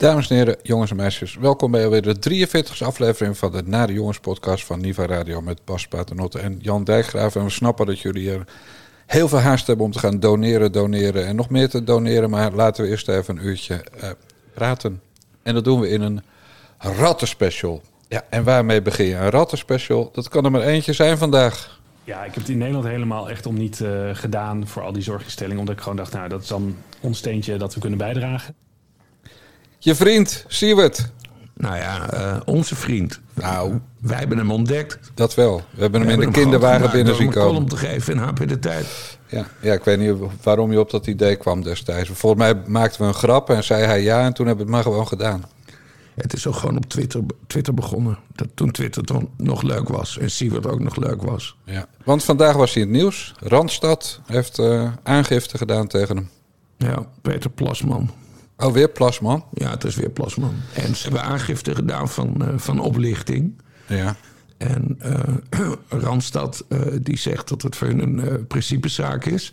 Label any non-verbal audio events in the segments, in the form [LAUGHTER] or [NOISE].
Dames en heren, jongens en meisjes, welkom bij alweer de 43e aflevering van de Nare Jongens podcast van Niva Radio met Bas Paternotte en Jan Dijkgraaf. En we snappen dat jullie er heel veel haast hebben om te gaan doneren, doneren en nog meer te doneren. Maar laten we eerst even een uurtje eh, praten. En dat doen we in een rattenspecial. Ja, en waarmee begin je? Een rattenspecial, dat kan er maar eentje zijn vandaag. Ja, ik heb het in Nederland helemaal echt om niet eh, gedaan voor al die zorginstellingen. Omdat ik gewoon dacht, nou, dat is dan ons steentje dat we kunnen bijdragen. Je vriend, Siewert. Nou ja, eh, onze vriend. Nou, Wij hebben hem ontdekt. dat wel. We hebben hem in de kinderwagen binnen zien komen. een column te geven in HP de Tijd. Ja, ja, ik weet niet waarom je op dat idee kwam destijds. Volgens mij maakten we een grap en zei hij ja en toen hebben we het maar gewoon gedaan. Het is ook gewoon op Twitter, Twitter begonnen. Dat toen Twitter dan nog leuk was. En Siewert ook nog leuk was. Ja. Want vandaag was hij in het nieuws. Randstad heeft eh, aangifte gedaan tegen hem. Ja, Peter Plasman. Oh, weer Plasman. Ja, het is weer Plasman. En ze hebben aangifte gedaan van, eh, van oplichting. Ja. En eh, [CLEARS THROAT] Randstad eh, die zegt dat het voor hun een principezaak is.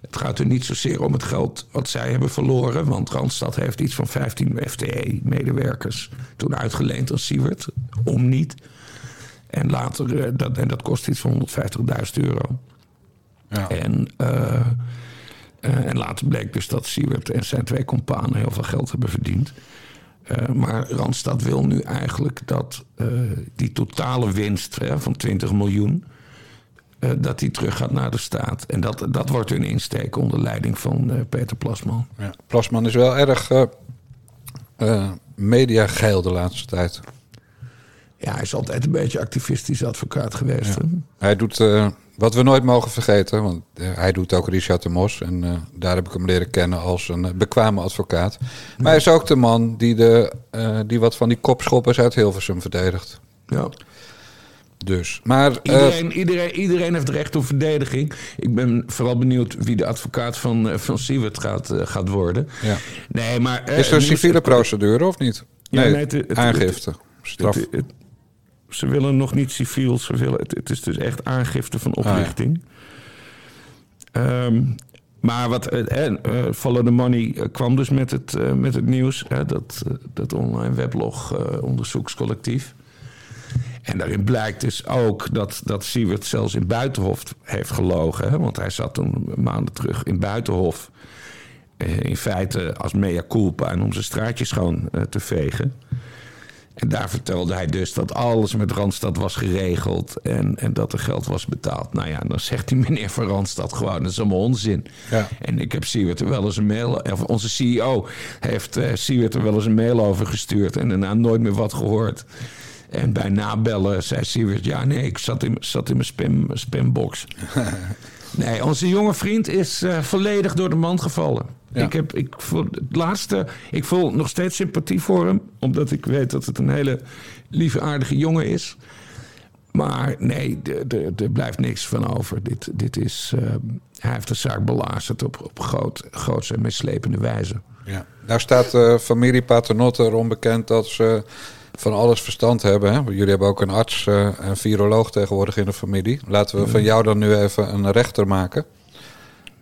Het gaat er niet zozeer om het geld wat zij hebben verloren. Want Randstad heeft iets van 15 FTE-medewerkers toen uitgeleend aan Siewert. Om niet. En later, dat, en dat kost iets van 150.000 euro. ja. En, en later bleek dus dat Siewert en zijn twee companen heel veel geld hebben verdiend. Eh, maar Randstad wil nu eigenlijk dat eh, die totale winst hè, van 20 miljoen... eh, dat die terug gaat naar de staat. En dat, dat wordt hun insteek onder leiding van eh, Peter Plasman. ja. Plasman is wel erg eh eh, mediageil de laatste tijd. Ja, hij is altijd een beetje activistisch advocaat geweest. Hij doet eh, wat we nooit mogen vergeten, want eh, hij doet ook Richard de Mos. En eh, daar heb ik hem leren kennen als een eh, bekwame advocaat. Maar hij is ook de man die, de, eh, die wat van die kopschoppers uit Hilversum verdedigt. Ja. Dus, maar Iedereen, iedereen, iedereen heeft recht op verdediging. Ik ben vooral benieuwd wie de advocaat van, van Siewert gaat, gaat worden. ja. Nee, maar... is er een civiele procedure of niet? Ja, Nee, nee, het- het- aangifte. Straf. Het- het- ze willen nog niet civiel. Ze willen, het, het is dus echt aangifte van Ah, ja. oplichting. Ehm, maar wat eh, eh, Follow the Money eh, kwam dus met het, eh, met het nieuws. Hè, dat, dat online weblog onderzoekscollectief. En daarin blijkt dus ook dat, dat Siewert zelfs in Buitenhof heeft gelogen. Hè, want hij zat toen maanden terug in Buitenhof. in feite als mea culpa en om zijn straatje schoon te vegen. En daar vertelde hij dus dat alles met Randstad was geregeld en, en dat er geld was betaald. Nou ja, dan zegt die meneer van Randstad gewoon, dat is allemaal onzin. Ja. En ik heb Siewert er wel eens een mail, of onze CEO heeft Siewert er wel eens een mail over gestuurd en daarna nooit meer wat gehoord. En bij nabellen zei Siewert, ja nee, ik zat in, zat in mijn spam, spambox. [LAUGHS] Nee, onze jonge vriend is eh, volledig door de mand gevallen. Ja. Ik, heb, ik voel het laatste, ik voel nog steeds sympathie voor hem, omdat ik weet dat het een hele lieve, aardige jongen is. Maar nee, er- blijft niks van over. Dit, dit is, eh, hij heeft de zaak belazerd op, op groot, grootse en meeslepende wijze. Ja. Nou staat de familie Paternotte erom bekend dat ze van alles verstand hebben. Hè? Jullie hebben ook een arts eh, en viroloog tegenwoordig in de familie. Laten we van jou dan nu even een rechter maken.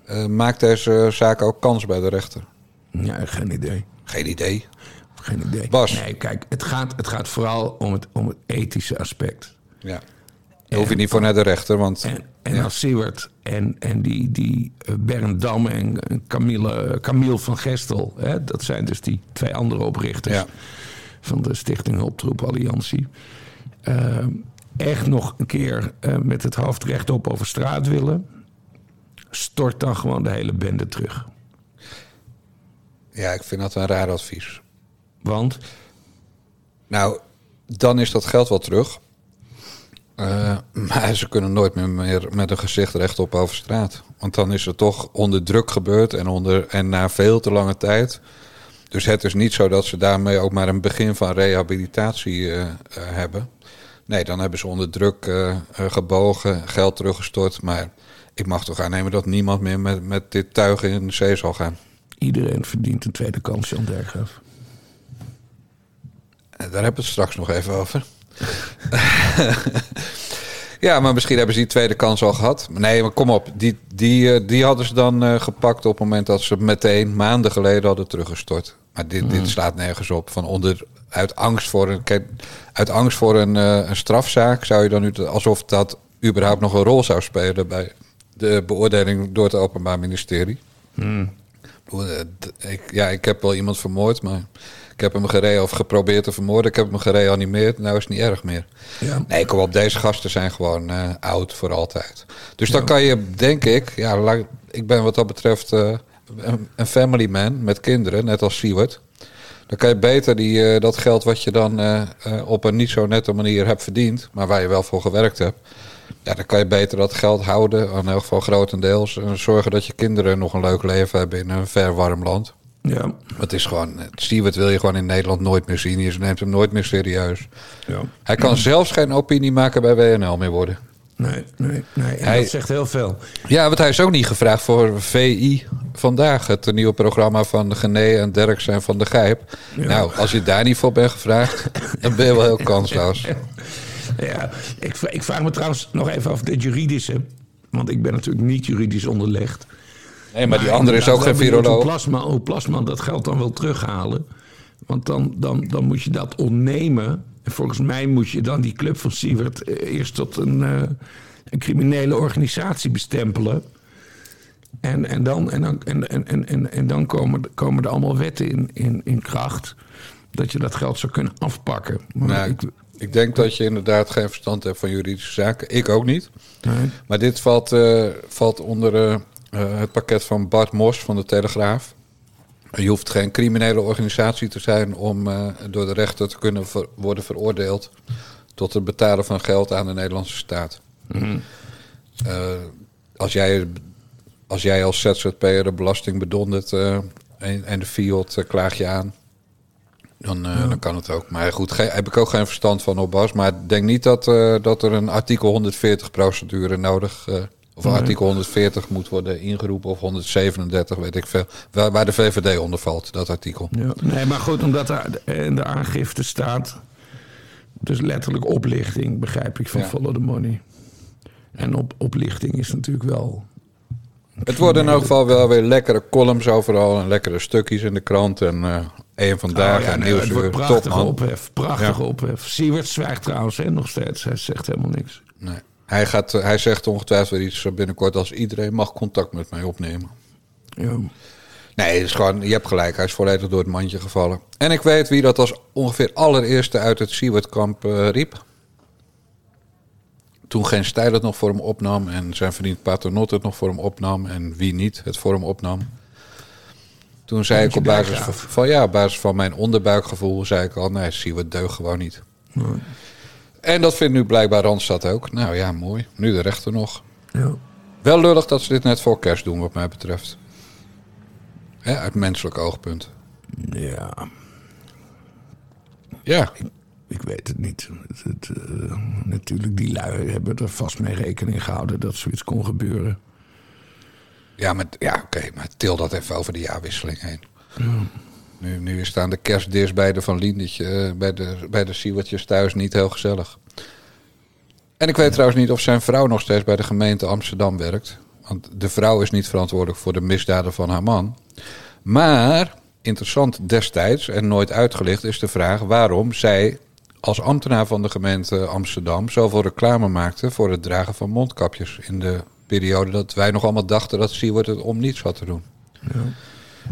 Eh, maakt deze zaak ook kans bij de rechter? Ja, geen idee. Geen idee. Geen idee. Bas. Nee, kijk, het gaat, het gaat vooral om het, om het ethische aspect. Ja. Dan hoef je niet voor naar de rechter, want En, en Ja. als Siewert en, en die, die eh, Bernd Dam en Camille, Camille van Gestel... Hè, dat zijn dus die twee andere oprichters Ja. van de Stichting Hulptroep Alliantie... eh, echt nog een keer eh, met het hoofd rechtop over straat willen... stort dan gewoon de hele bende terug. ja, ik vind dat een raar advies. Want Nou, dan is dat geld wel terug. Eh, maar ze kunnen nooit meer, meer met een gezicht rechtop over straat. Want dan is het toch onder druk gebeurd en, onder, en na veel te lange tijd. Dus het is niet zo dat ze daarmee ook maar een begin van rehabilitatie eh, eh, hebben. Nee, dan hebben ze onder druk gebogen, geld teruggestort. Maar ik mag toch aannemen dat niemand meer met, met dit tuig in de zee zal gaan. iedereen verdient een tweede kans, Jan Dergraaf. Eh, Daar hebben we het straks nog even over. [LAUGHS] Ja, maar misschien hebben ze die tweede kans al gehad. Nee, maar kom op. Die, die, eh, die hadden ze dan eh, gepakt op het moment dat ze meteen maanden geleden hadden teruggestort. Maar dit, dit slaat nergens op. Van onder, uit angst voor een, uit angst voor een, een strafzaak zou je dan nu alsof dat überhaupt nog een rol zou spelen bij de beoordeling door het Openbaar Ministerie. Bedoel, eh, Ik, ja, ik heb wel iemand vermoord, maar ik heb hem gere of geprobeerd te vermoorden. Ik heb hem gereanimeerd. Nou is het niet erg meer. Ja. Nee, kom op. Deze gasten zijn gewoon eh, oud voor altijd. Dus dan kan je, denk ik... Ja, ik ben wat dat betreft eh, een, family man met kinderen, net als Siewert. Dan kan je beter die, dat geld wat je dan op een niet zo nette manier hebt verdiend... maar waar je wel voor gewerkt hebt... Ja, dan kan je beter dat geld houden, in elk geval grotendeels. En zorgen dat je kinderen nog een leuk leven hebben in een ver warm land. Ja. Het is gewoon, Siewert wil je gewoon in Nederland nooit meer zien. Je neemt hem nooit meer serieus. ja. Hij kan zelfs geen opinie maken bij WNL meer worden. Nee, nee, nee. En Hij- dat zegt heel veel. Ja, want hij is ook niet gevraagd voor VI vandaag. Het nieuwe programma van Gené en Derks en Van de Gijp. Nou, als je daar niet voor bent gevraagd, dan ben je wel heel kansloos. [LAUGHS] [LAUGHS] Ja, ik, ik vraag me trouwens nog even af dit juridische. Want ik ben natuurlijk niet juridisch onderlegd. Nee, maar die andere is ook geen viroloog. Hoe Plasma, hoe Plasma dat geld dan wil terughalen. Want dan, dan, dan moet je dat ontnemen. En volgens mij moet je dan die club van Siewert eh, eerst tot een, eh, een criminele organisatie bestempelen. En, en dan, en dan, en, en, en, en, dan komen, er- komen er allemaal wetten in, in, in kracht. Dat je dat geld zou kunnen afpakken. Maar Nou, ik, ik denk dat je inderdaad geen verstand hebt van juridische zaken. Ik ook niet. nee. Maar dit valt, eh, valt onder eh, eh, het pakket van Bart Mos van de Telegraaf. Je hoeft geen criminele organisatie te zijn om door de rechter te kunnen ver- worden veroordeeld tot het betalen van geld aan de Nederlandse staat. Eh, als, jij, als jij als ZZP'er de belasting bedondert en, en de eh, klaag je aan, dan, eh, dan kan het ook. Maar goed, heb ik ook geen verstand van op Bas. Maar ik denk niet dat, eh, dat er een artikel 140 procedure nodig... eh, of artikel 140 moet worden ingeroepen of 137, weet ik veel. Waar, waar de VVD onder valt, dat artikel. Ja, nee, maar goed, omdat er in de aangifte staat. Dus letterlijk oplichting, begrijp ik van Ja. Follow the Money. En op, oplichting is natuurlijk wel. Het worden in elk geval wel weer lekkere columns overal en lekkere stukjes in de krant. En één vandaag Oh ja, en nee, het Nieuwsuur. wordt Top prachtige man. ophef. Prachtige Ja. ophef. Siewert zwijgt trouwens hè, nog steeds. Hij zegt helemaal niks. Nee. Hij, gaat, eh, hij zegt ongetwijfeld weer iets binnenkort als iedereen mag contact met mij opnemen. Ja. Nee, het is gewoon, je hebt gelijk. Hij is volledig door het mandje gevallen. En ik weet wie dat als ongeveer allereerste uit het Siewert-kamp eh, riep. Toen geen stijl het nog voor hem opnam en zijn vriend Paternot het nog voor hem opnam en wie niet het voor hem opnam. Toen zei ik op basis van, van ja, op basis van mijn onderbuikgevoel zei ik al, nee, Siewert deugt gewoon niet. Nee. En dat vindt nu blijkbaar Randstad ook. Nou ja, mooi. Nu de rechter nog. Ja. Wel lullig dat ze dit net voor kerst doen, wat mij betreft. Hè, uit menselijk oogpunt. ja, Ja, ik weet het niet. Het, het, eh, natuurlijk, die lui hebben er vast mee rekening gehouden dat zoiets kon gebeuren. Ja, maar, ja oké, maar til dat even over de jaarwisseling heen. Nu, nu staan de kerstdis bij de Van Liendetje, eh, bij de, bij de Siewertjes thuis niet heel gezellig. En ik weet trouwens niet of zijn vrouw nog steeds bij de gemeente Amsterdam werkt. Want de vrouw is niet verantwoordelijk voor de misdaden van haar man. Maar interessant destijds en nooit uitgelicht is de vraag waarom zij als ambtenaar van de gemeente Amsterdam zoveel reclame maakte voor het dragen van mondkapjes in de periode dat wij nog allemaal dachten dat Siewert het om niets had te doen.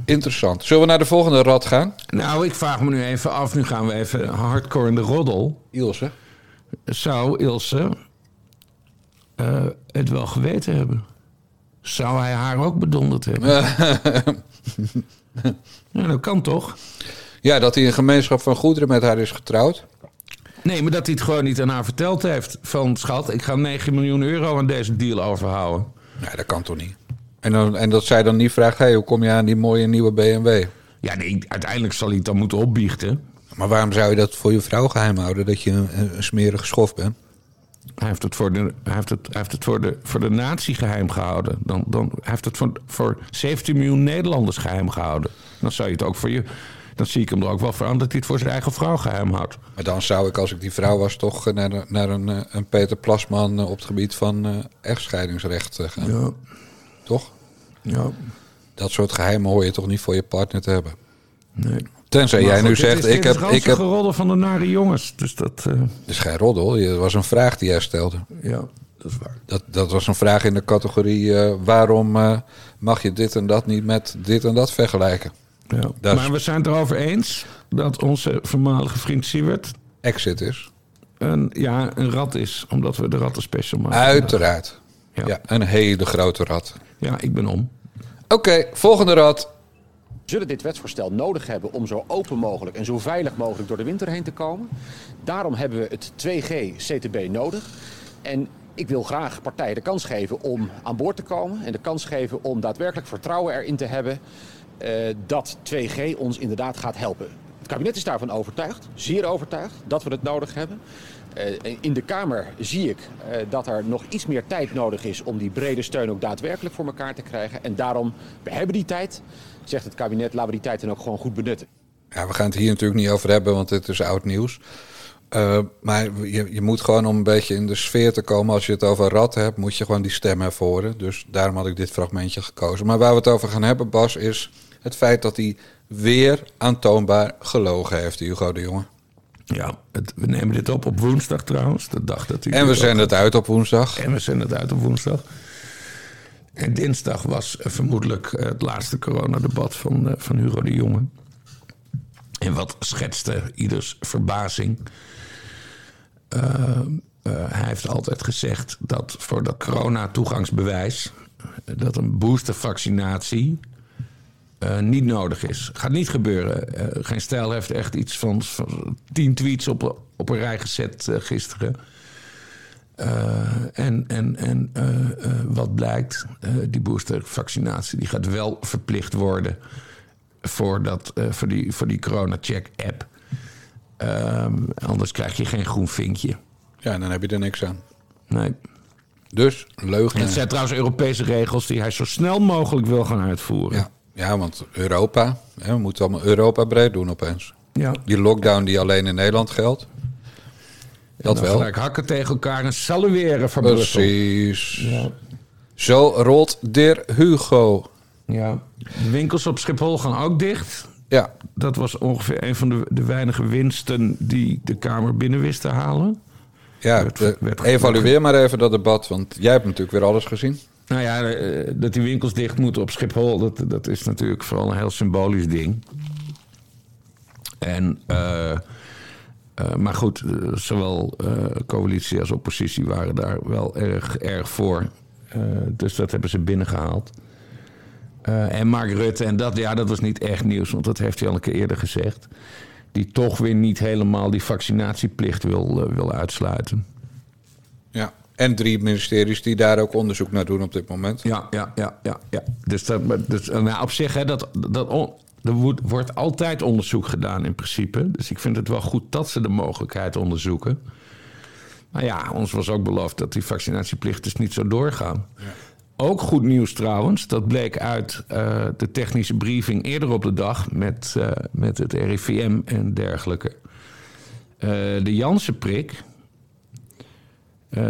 Interessant. Zullen we naar de volgende rad gaan? Nou, ik vraag me nu even af. Nu gaan we even hardcore in de roddel. Ilse. Zou Ilse eh, het wel geweten hebben? Zou hij haar ook bedonderd hebben? [LAUGHS] ja, dat kan toch? Ja, dat hij een gemeenschap van goederen met haar is getrouwd. Nee, maar dat hij het gewoon niet aan haar verteld heeft. Van, schat, ik ga 9 miljoen euro aan deze deal overhouden. Nee, dat kan toch niet? En, dan, en dat zij dan niet vraagt, hey, hoe kom je aan die mooie nieuwe BMW? Ja, nee, uiteindelijk zal hij het dan moeten opbiechten. Maar waarom zou je dat voor je vrouw geheim houden, dat je een, een smerige schof bent? Hij heeft het voor de, hij heeft het, hij heeft het voor de, voor de natie geheim gehouden. Dan, dan, hij heeft het voor, voor 17 miljoen Nederlanders geheim gehouden. Dan zou je het ook voor je, dan zie ik hem er ook wel voor aan dat hij het voor zijn eigen vrouw geheim houdt. Maar dan zou ik, als ik die vrouw was, toch eh, naar, de- naar een, eh, een Peter Plasman eh, op het gebied van eh, echtscheidingsrecht gaan. Ja, Toch? ja. Dat soort geheimen hoor je toch niet voor je partner te hebben. Nee. Tenzij Maar jij goed, nu zegt, is, ik heb... Ik heb geroddel van de nare jongens. Dus dat, het is geen roddel, het was een vraag die jij stelde. ja, dat is waar. Dat, dat was een vraag in de categorie... waarom mag je dit en dat niet met dit en dat vergelijken? Ja. Dat is- Maar we zijn het erover eens dat onze voormalige vriend Siewert Exit is. een, ja, een rat is. Omdat we de ratten special maken. Uiteraard. Ja. Ja. een hele grote rat. Ja, ik ben om. Oké, volgende rat. zullen dit wetsvoorstel nodig hebben om zo open mogelijk en zo veilig mogelijk door de winter heen te komen. Daarom hebben we het 2G CTB nodig. En ik wil graag partijen de kans geven om aan boord te komen en de kans geven om daadwerkelijk vertrouwen erin te hebben dat 2G ons inderdaad gaat helpen. Het kabinet is daarvan overtuigd, zeer overtuigd, dat we het nodig hebben. Eh, in de Kamer zie ik eh, dat er nog iets meer tijd nodig is om die brede steun ook daadwerkelijk voor elkaar te krijgen. En daarom, we hebben die tijd, zegt het kabinet, laten we die tijd dan ook gewoon goed benutten. Ja, we gaan het hier natuurlijk niet over hebben, want het is oud nieuws. Eh, maar je, je moet gewoon om een beetje in de sfeer te komen. Als je het over rat hebt, moet je gewoon die stem even horen. Dus daarom had ik dit fragmentje gekozen. Maar waar we het over gaan hebben, Bas, is het feit dat hij weer aantoonbaar gelogen heeft, Hugo de Jonge. Ja, het, we nemen dit op op woensdag trouwens. De dag dat En we zenden het uit op woensdag. En we zenden het uit op woensdag. En dinsdag was eh, vermoedelijk eh, het laatste coronadebat van, van Hugo de Jonge. En wat schetste ieders verbazing. Eh, eh, hij heeft altijd gezegd dat voor dat corona-toegangsbewijs... eh, dat een boostervaccinatie eh, niet nodig is. Gaat niet gebeuren. Geen Stijl heeft echt iets van, van tien tweets op, op een rij gezet gisteren... En en, en wat blijkt, die boostervaccinatie die gaat wel verplicht worden voor, dat, voor die, voor die corona-check-app. Ehm, anders krijg je geen groen vinkje. Ja, dan heb je er niks aan. Nee. Dus, leugen. Het zijn trouwens Europese regels die hij zo snel mogelijk wil gaan uitvoeren. Ja, ja, want Europa, hè, we moeten allemaal Europa breed doen opeens. Ja. Die lockdown die alleen in Nederland geldt. Dat wel. gelijk hakken tegen elkaar en salueren van. Precies. Ja. Zo rolt der Hugo. ja. De winkels op Schiphol gaan ook dicht. Ja, Dat was ongeveer een van de, de weinige winsten die de Kamer binnen wist te halen. ja Werd- evalueer maar even dat debat, want jij hebt natuurlijk weer alles gezien. Nou ja, eh, dat die winkels dicht moeten op Schiphol, dat, dat is natuurlijk vooral een heel symbolisch ding. En, eh, eh, maar goed, zowel coalitie als oppositie waren daar wel erg, erg voor. Dus dat hebben ze binnengehaald. Eh, en Mark Rutte, en dat, ja, dat was niet echt nieuws, want dat heeft hij al een keer eerder gezegd. Die toch weer niet helemaal die vaccinatieplicht wil, eh, wil uitsluiten. Ja. En drie ministeries die daar ook onderzoek naar doen op dit moment. Ja, ja, ja, ja. ja. Dus, dat, dus nou, op zich, hè, dat, dat, on- er wordt, altijd onderzoek gedaan in principe. Dus ik vind het wel goed dat ze de mogelijkheid onderzoeken. Maar ja, ons was ook beloofd dat die vaccinatieplicht dus niet zou doorgaan. Ook goed nieuws trouwens, dat bleek uit eh, de technische briefing eerder op de dag met, eh, met het RIVM en dergelijke. Eh, de Janssen-prik,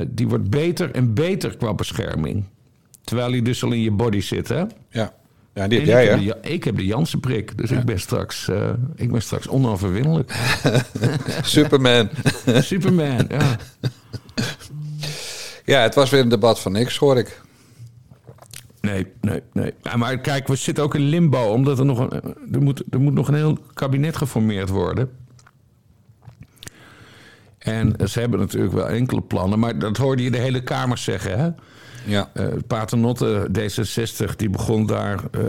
die wordt beter en beter qua bescherming. Terwijl hij dus al in je body zit, hè? Ja, ja die heb jij, ik, hè? heb de, Ja- ik heb de Janssen-prik, dus ik, ben straks, ik ben straks onoverwinnelijk. [LAUGHS] Superman. [LAUGHS] Superman, ja. Ja, het was weer een debat van niks, hoor ik. Nee, nee, nee. Ja, maar kijk, we zitten ook in limbo, omdat er nog een, er moet, er moet nog een heel kabinet geformeerd worden. En ze hebben natuurlijk wel enkele plannen, maar dat hoorde je de hele Kamer zeggen, hè? Ja. Eh Paternotte, D66, die begon daar. eh,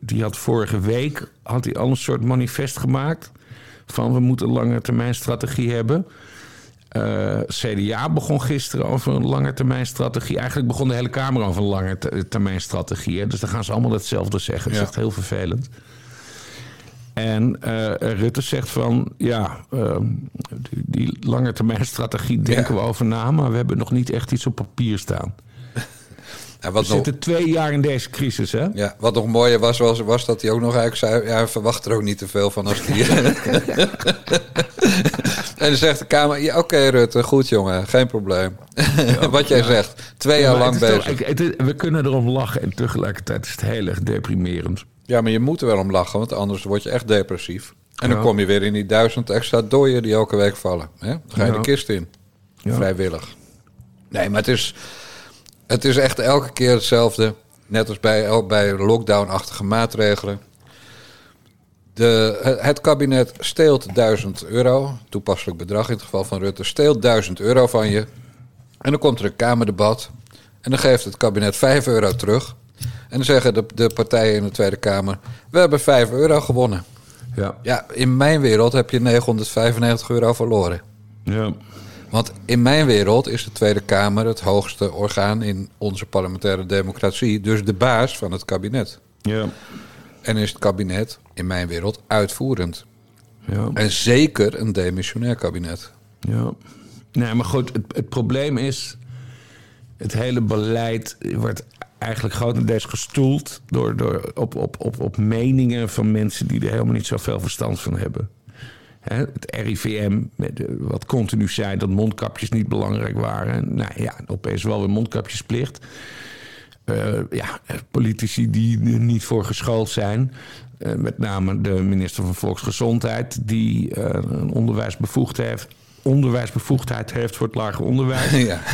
die had vorige week had hij al een soort manifest gemaakt. Van we moeten een lange termijn strategie hebben. Eh, CDA begon gisteren over een lange termijn strategie. Eigenlijk begon de hele Kamer over een lange te- termijn strategie. hè. Dus dan gaan ze allemaal hetzelfde zeggen. Dat is Ja. echt heel vervelend. En eh, Rutte zegt van ja, ehm, die, die lange termijn strategie denken Ja. we over na, maar we hebben nog niet echt iets op papier staan. Ja, wat We nog, zitten twee jaar in deze crisis, hè? ja, wat nog mooier was, was, was dat hij ook nog eigenlijk zei... Ja, verwacht er ook niet te veel van als hij... [LAUGHS] en dan zegt de Kamer... Ja, oké Rutte, goed jongen, geen probleem. wat jij zegt, twee jaar lang toch- bezig. ik- het is- we kunnen erom lachen en tegelijkertijd is het heel erg deprimerend. Ja, maar je moet er wel om lachen, want anders word je echt depressief. En dan kom je weer in die duizend extra dooien die elke week vallen. Hè? Dan ga je de kist in. Vrijwillig. Nee, maar het is, het is echt elke keer hetzelfde. Net als bij, bij lockdown-achtige maatregelen. De, het- het kabinet steelt 1000 euro. Toepasselijk bedrag in het geval van Rutte. Steelt 1000 euro van je. En dan komt er een Kamerdebat. En dan geeft het kabinet 5 euro terug. En dan zeggen de, de partijen in de Tweede Kamer... we hebben 5 euro gewonnen. Ja. Ja, in mijn wereld heb je 995 euro verloren. ja. Want in mijn wereld is de Tweede Kamer het hoogste orgaan in onze parlementaire democratie. Dus de baas van het kabinet. Ja. En is het kabinet, in mijn wereld, uitvoerend. Ja. En zeker een demissionair kabinet. Ja. Nee, maar goed, het, het probleem is... het hele beleid wordt eigenlijk grotendeels gestoeld... Door, door, op, op, op, op meningen van mensen die er helemaal niet zoveel verstand van hebben. Hè, het RIVM, eh, wat continu zei dat mondkapjes niet belangrijk waren. Nou ja, opeens wel weer mondkapjesplicht. Eh, ja, politici die er niet voor geschoold zijn. Eh, met name de minister van Volksgezondheid, die eh, een onderwijsbevoegdheid heeft, onderwijsbevoegdheid heeft voor het lager onderwijs. [LAUGHS] ja. [LAUGHS]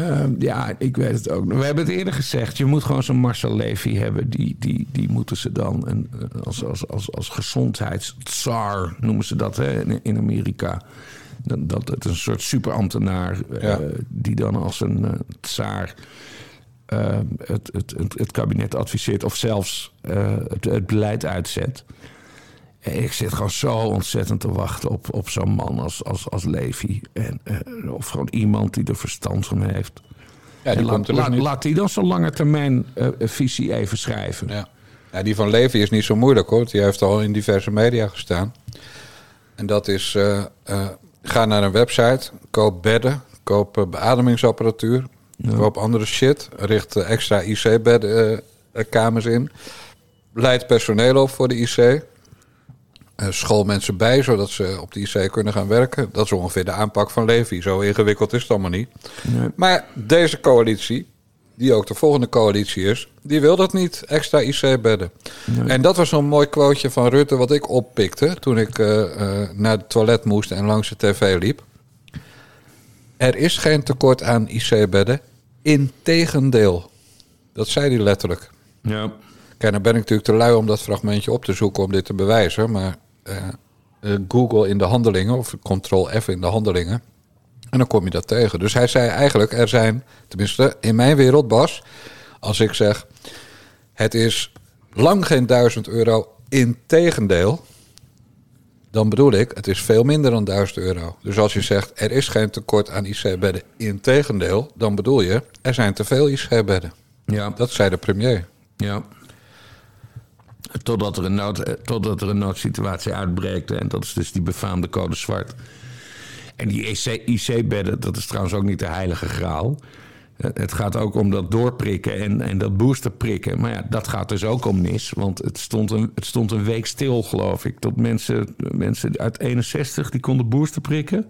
Eh, ja, ik weet het ook. We hebben het eerder gezegd. Je moet gewoon zo'n Marcel Levy hebben. Die, die, die moeten ze dan een, eh, als, als, als, als gezondheidstsar noemen ze dat hè, in, Amerika. Dat, dat het een soort superambtenaar eh, die dan als een eh, tsaar eh, het, het, het, het kabinet adviseert of zelfs het, het beleid uitzet. Ik zit gewoon zo ontzettend te wachten op, op zo'n man als, als, als Levi. En, eh, of gewoon iemand die er verstand van heeft. Ja, die laat, er dus laat, die dan zo'n lange termijn eh, visie even schrijven. Ja. ja, die van Levy is niet zo moeilijk hoor. Die heeft al in diverse media gestaan. En dat is, eh, eh, ga naar een website, koop bedden, koop eh, beademingsapparatuur, koop andere shit, richt eh, extra IC-kamers in, leid personeel op voor de IC, eh, school mensen bij zodat ze op de IC kunnen gaan werken. Dat is ongeveer de aanpak van Levy. Zo ingewikkeld is het allemaal niet. Nee. Maar deze coalitie, die ook de volgende coalitie is, die wil dat niet, extra IC-bedden. En dat was zo'n mooi quoteje van Rutte wat ik oppikte toen ik eh, eh, naar het toilet moest en langs de tv liep. Er is geen tekort aan IC-bedden, integendeel. Dat zei hij letterlijk. Ja. Kijk, nou ben ik natuurlijk te lui om dat fragmentje op te zoeken om dit te bewijzen. Maar Google in de handelingen, of Ctrl-F in de handelingen. En dan kom je dat tegen. Dus hij zei eigenlijk, er zijn, tenminste in mijn wereld, Bas, als ik zeg, het is lang geen duizend euro, integendeel. Dan bedoel ik, het is veel minder dan 1000 euro. Dus als je zegt, er is geen tekort aan IC-bedden, integendeel, dan bedoel je, er zijn te veel IC-bedden. Ja. Dat zei de premier. Ja. Totdat er, een nood, eh, totdat er een noodsituatie uitbreekt. En dat is dus die befaamde code zwart. En die IC-bedden, dat is trouwens ook niet de heilige graal. Het gaat ook om dat doorprikken en, en dat boosterprikken. Maar ja, dat gaat dus ook om mis. Want het stond een, het stond een week stil, geloof ik. Tot mensen, mensen uit 61 die konden booster prikken.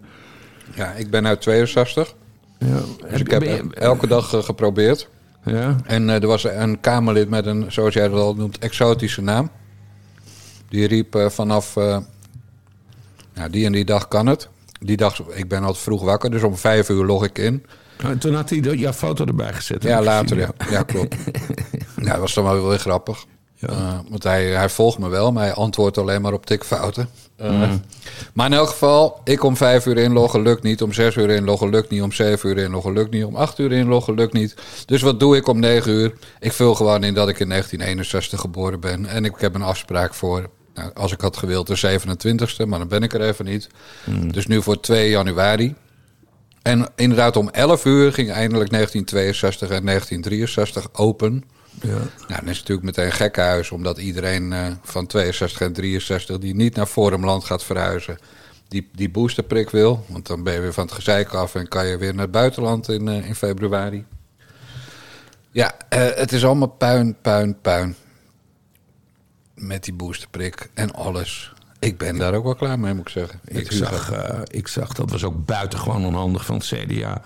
Ja, ik ben uit 62. Ja. Dus ik heb elke dag eh, geprobeerd. Ja, En eh, er was een Kamerlid met een, zoals jij dat al noemt, exotische naam. Die riep eh, vanaf, eh, nou, die en die dag kan het. Die dag, ik ben altijd vroeg wakker, dus om vijf uur log ik in. En toen had hij jouw foto erbij gezet. Ja, later, ja. Ja, klopt. [LAUGHS] ja, dat was dan wel weer grappig. Eh, want hij, hij volgt me wel, maar hij antwoordt alleen maar op tikfouten. Eh, Maar in elk geval, ik om vijf uur inloggen lukt niet. Om zes uur inloggen lukt niet. Om zeven uur inloggen lukt niet. Om acht uur inloggen lukt niet. Dus wat doe ik om negen uur? Ik vul gewoon in dat ik in 1961 geboren ben. En ik heb een afspraak voor, nou, als ik had gewild, de 27e. Maar dan ben ik er even niet. Dus nu voor 2 januari. En inderdaad, om 11 uur ging eindelijk 1962 en 1963 open. Ja. Nou, dan is het natuurlijk meteen gekkenhuis, omdat iedereen eh, van 62 en 63 die niet naar Forumland gaat verhuizen, die, die boosterprik wil. Want dan ben je weer van het gezeik af en kan je weer naar het buitenland in, eh, in februari. Ja, eh, het is allemaal puin, puin, puin. Met die boosterprik en alles. Ik ben daar ook wel klaar mee, moet ik zeggen. Ik zag, ik zag, dat was ook buitengewoon onhandig van het CDA.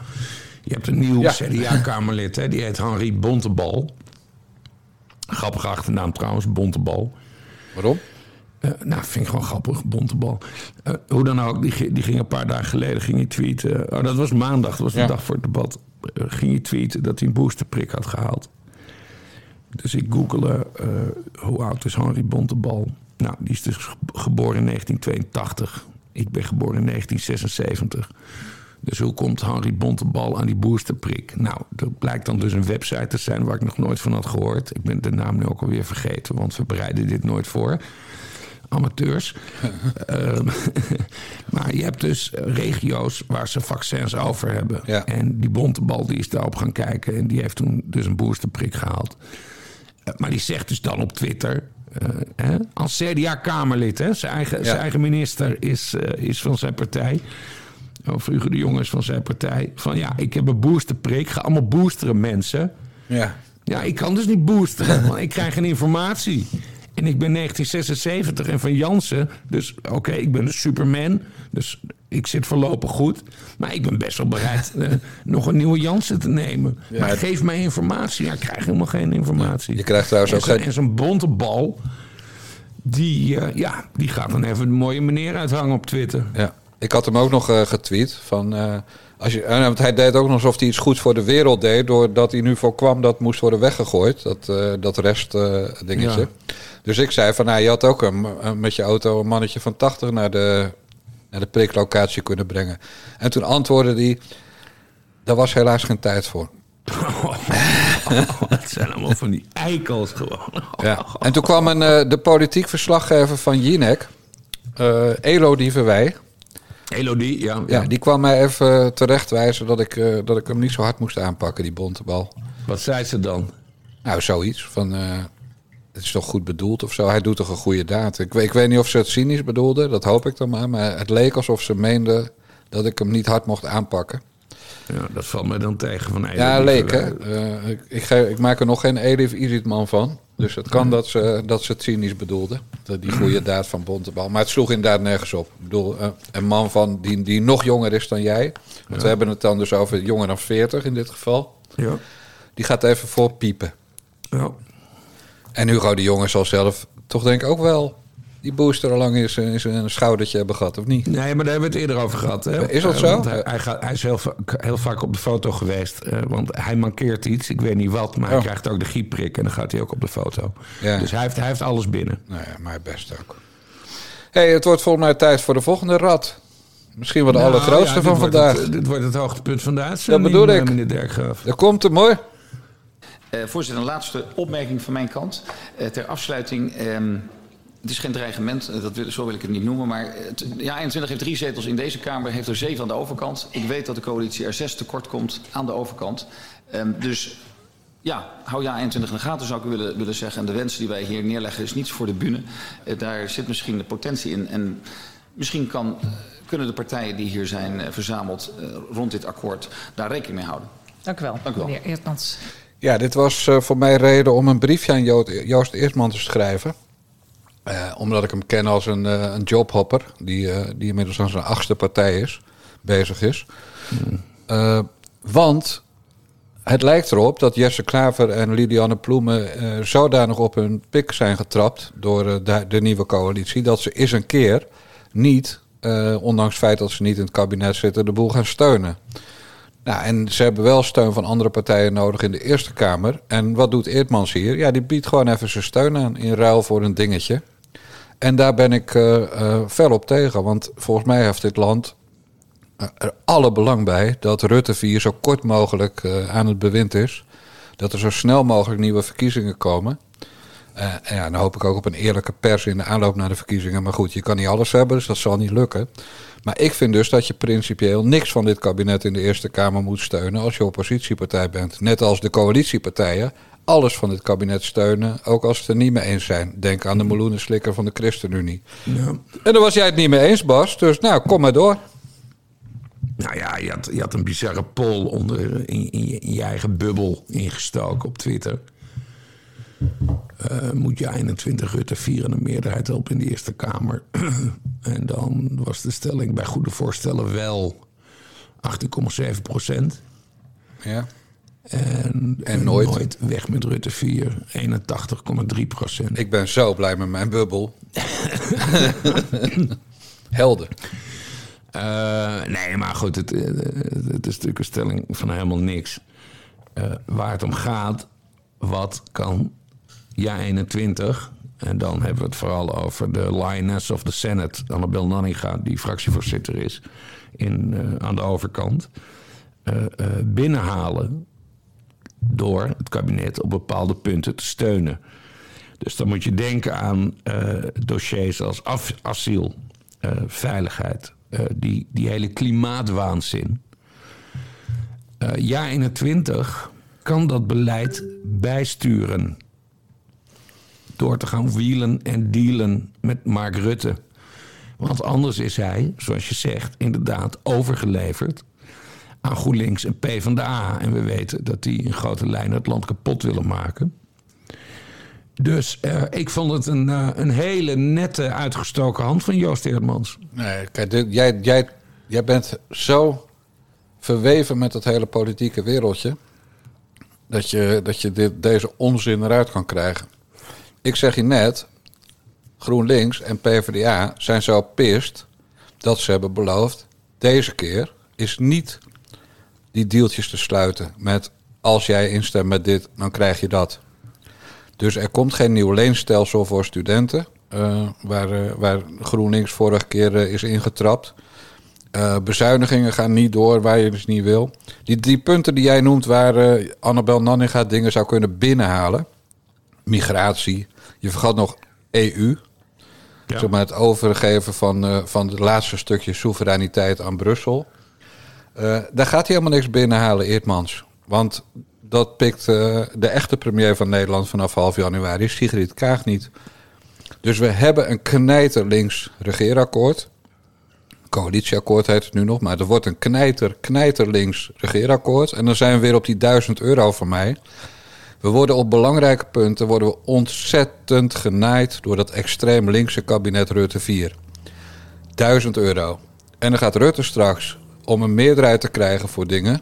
Je hebt een nieuw Ja. CDA-kamerlid, hè, die heet Henri Bontebal. Grappige achternaam trouwens, Bontebal. Waarom? Eh, nou, vind ik gewoon grappig, Bontebal. Eh, hoe dan ook, die, die ging een paar dagen geleden ging hij tweeten. Oh, dat was maandag, dat was de Ja. dag voor het debat. Eh, ging hij tweeten dat hij een boosterprik had gehaald. Dus ik googelde hoe oud is Henri Bontebal. Nou, die is dus ge- geboren in 1982. Ik ben geboren in 1976. Dus hoe komt Henri Bontebal aan die boosterprik? Nou, dat blijkt dan dus een website te zijn waar ik nog nooit van had gehoord. Ik ben de naam nu ook alweer vergeten, want we bereiden dit nooit voor. Amateurs. [LAUGHS] Ehm, [LAUGHS] maar je hebt dus regio's waar ze vaccins over hebben. Ja. En die Bontebal die is daarop gaan kijken en die heeft toen dus een boosterprik gehaald. Eh, Maar die zegt dus dan op Twitter. eh, hè, als CDA-Kamerlid, zijn, eigen, zijn eigen minister is, eh, is van zijn partij. Of Hugo de Jonge is van zijn partij. Van ja, ik heb een boosterprik. Ga allemaal boosteren, mensen. Ja. Ja, ik kan dus niet boosteren, want ik krijg geen informatie. En ik ben 1976 en van Jansen. Dus oké, ik ben de Superman. Dus ik zit voorlopig goed. Maar ik ben best wel bereid eh, nog een nieuwe Jansen te nemen. maar geef mij informatie. Ja, ik krijg helemaal geen informatie. Je krijgt trouwens en ook geen- En zo'n bonte bal... Die, eh, ja, die gaat dan even een mooie meneer uithangen op Twitter. Ja, ik had hem ook nog eh, getweet. Van, eh, als je, eh, want hij deed ook nog alsof hij iets goeds voor de wereld deed. Doordat hij nu voorkwam dat moest worden weggegooid. Dat, dat rest dingetje. Ja. Dus ik zei van, nou, je had ook een, met je auto een mannetje van 80 naar de, naar de priklocatie kunnen brengen. En toen antwoordde hij, daar was helaas geen tijd voor. [LAUGHS] Het zijn allemaal van die eikels gewoon. Ja. En toen kwam een, de politiek verslaggever van Jinek, eh Elo Dieverwij. Elodie, ja. Ja, die kwam mij even terechtwijzen dat ik, eh, dat ik hem niet zo hard moest aanpakken, die bontebal. Wat zei ze dan? Nou, zoiets van, eh, het is toch goed bedoeld of zo. Hij doet toch een goede daad. Ik, weet- ik weet niet of ze het cynisch bedoelde, dat hoop ik dan maar. Maar het leek alsof ze meende dat ik hem niet hard mocht aanpakken. Ja, dat valt mij dan tegen van Elodie. Ja, leek hè. Eh, ik, ik, maak er nog geen Elif Izitman van. Dus het kan dat ze, dat ze het cynisch bedoelde. Dat Die goede [CLEARS THROAT] daad van Bontebal. Maar het sloeg inderdaad nergens op. Ik bedoel, eh, een man van die, die nog jonger is dan jij. Want we hebben het dan dus over jonger dan 40 in dit geval. Ja. Die gaat even voor piepen. ja. En Hugo de Jonge zal zelf toch denk ik ook wel die booster al lang zijn, in zijn schoudertje hebben gehad, of niet? Nee, maar daar hebben we het eerder over gehad. Hè? Is dat Eh, zo? want hij, hij, gaat, hij is heel, va- heel vaak op de foto geweest. eh, want hij mankeert iets. Ik weet niet wat, maar hij Oh. krijgt ook de gieprik. En dan gaat hij ook op de foto. Ja. Dus hij heeft, hij heeft alles binnen. Nou ja, maar best ook. hey, het wordt volgens mij tijd voor de volgende rat. Misschien wel de Nou, allergrootste ja, van vandaag. Het, dit wordt het hoogtepunt van de uitzending. bedoel eh, ik. Meneer Derkgraaf. Daar komt hem mooi. Eh, voorzitter, een laatste opmerking van mijn kant. Eh, ter afsluiting. ehm, het is geen dreigement, eh, dat wil, zo wil ik het niet noemen. Maar het, ja, 21 heeft drie zetels in deze Kamer, heeft er zeven aan de overkant. Ik weet dat de coalitie er zes tekort komt aan de overkant. Ehm, dus ja, hou ja 21 in de gaten zou ik willen, willen zeggen. En de wensen die wij hier neerleggen is niets voor de bühne. Eh, daar zit misschien de potentie in. En misschien kan, eh, kunnen de partijen die hier zijn verzameld rond dit akkoord daar rekening mee houden. Dank u wel, Dank u wel. meneer Eertmans. Ja, dit was eh, voor mij reden om een briefje aan Jo- Joost Eertman te schrijven. Eh, omdat ik hem ken als een, eh, een jobhopper, die, eh, die inmiddels aan zijn achtste partij is, bezig is. Want het lijkt erop dat Jesse Klaver en Lilianne Ploemen eh, zodanig op hun pik zijn getrapt door de, de nieuwe coalitie, dat ze eens een keer niet, ondanks het feit dat ze niet in het kabinet zitten, de boel gaan steunen. Nou, en ze hebben wel steun van andere partijen nodig in de Eerste Kamer. En wat doet Eertmans hier? Ja, die biedt gewoon even zijn steun aan in ruil voor een dingetje. En daar ben ik eh eh, fel op tegen. Want volgens mij heeft dit land eh, er alle belang bij dat Rutte 4 zo kort mogelijk aan het bewind is. Dat er zo snel mogelijk nieuwe verkiezingen komen. En ja, dan hoop ik ook op een eerlijke pers in de aanloop naar de verkiezingen. Maar goed, je kan niet alles hebben, dus dat zal niet lukken. Maar ik vind dus dat je principieel niks van dit kabinet in de Eerste Kamer moet steunen als je oppositiepartij bent. Net als de coalitiepartijen alles van dit kabinet steunen, ook als ze het er niet mee eens zijn. Denk aan de meloenenslikker van de ChristenUnie. Ja. En daar was jij het niet mee eens, Bas. Dus nou, kom maar door. Nou ja, je had, je had een bizarre poll onder, in, in, je, in je eigen bubbel ingestoken op Twitter. Eh, moet je 21 Rutte 4 een meerderheid helpen in de Eerste Kamer? [CLEARS THROAT] en dan was de stelling bij goede voorstellen wel 18,7 procent. Ja. En, En nooit. weg met Rutte 4, 81,3 procent. Ik ben zo blij met mijn bubbel. [LAUGHS] Helder. Eh, nee, maar goed, het, eh, het is natuurlijk een stelling van helemaal niks. Eh, waar het om gaat, wat kan ja 21... en dan hebben we het vooral over de lioness of the Senate... Annabel Nanninga, die fractievoorzitter is in, aan de overkant... binnenhalen door het kabinet op bepaalde punten te steunen. Dus dan moet je denken aan eh, dossiers als asiel, eh, veiligheid, eh, die, die hele klimaatwaanzin. Jaar 21 kan dat beleid bijsturen. Door te gaan wielen en dealen met Mark Rutte. Want anders is hij, zoals je zegt, inderdaad overgeleverd aan GroenLinks en PvdA. En we weten dat die in grote lijnen het land kapot willen maken. Dus eh, ik vond het een, eh, een hele nette uitgestoken hand van Joost Eerdmans. Nee, kijk, jij, jij, jij bent zo verweven met het hele politieke wereldje. Dat je, dat je dit, deze onzin eruit kan krijgen. Ik zeg je net, GroenLinks en PvdA zijn zo pist dat ze hebben beloofd. Deze keer is niet die deeltjes te sluiten met als jij instemt met dit, dan krijg je dat. Dus er komt geen nieuw leenstelsel voor studenten, eh, waar, eh, waar GroenLinks vorige keer eh, is ingetrapt. Bezuinigingen gaan niet door waar je dus niet wil. Die, die punten die jij noemt waar Annabel Nanninga dingen zou kunnen binnenhalen. Migratie. Je vergat nog EU. Zeg maar het overgeven van, van het laatste stukje soevereiniteit aan Brussel. Eh, daar gaat hij helemaal niks binnenhalen, Eertmans. Want dat pikt eh, de echte premier van Nederland vanaf half januari, Sigrid Kaag, niet. Dus we hebben een knijterlinks regeerakkoord. Coalitieakkoord heet het nu nog, maar er wordt een knijter, knijterlinks regeerakkoord. En dan zijn we weer op die duizend euro van mij. We worden op belangrijke punten worden we ontzettend genaaid door dat extreem linkse kabinet Rutte 4. 1000 euro. En dan gaat Rutte straks, om een meerderheid te krijgen voor dingen,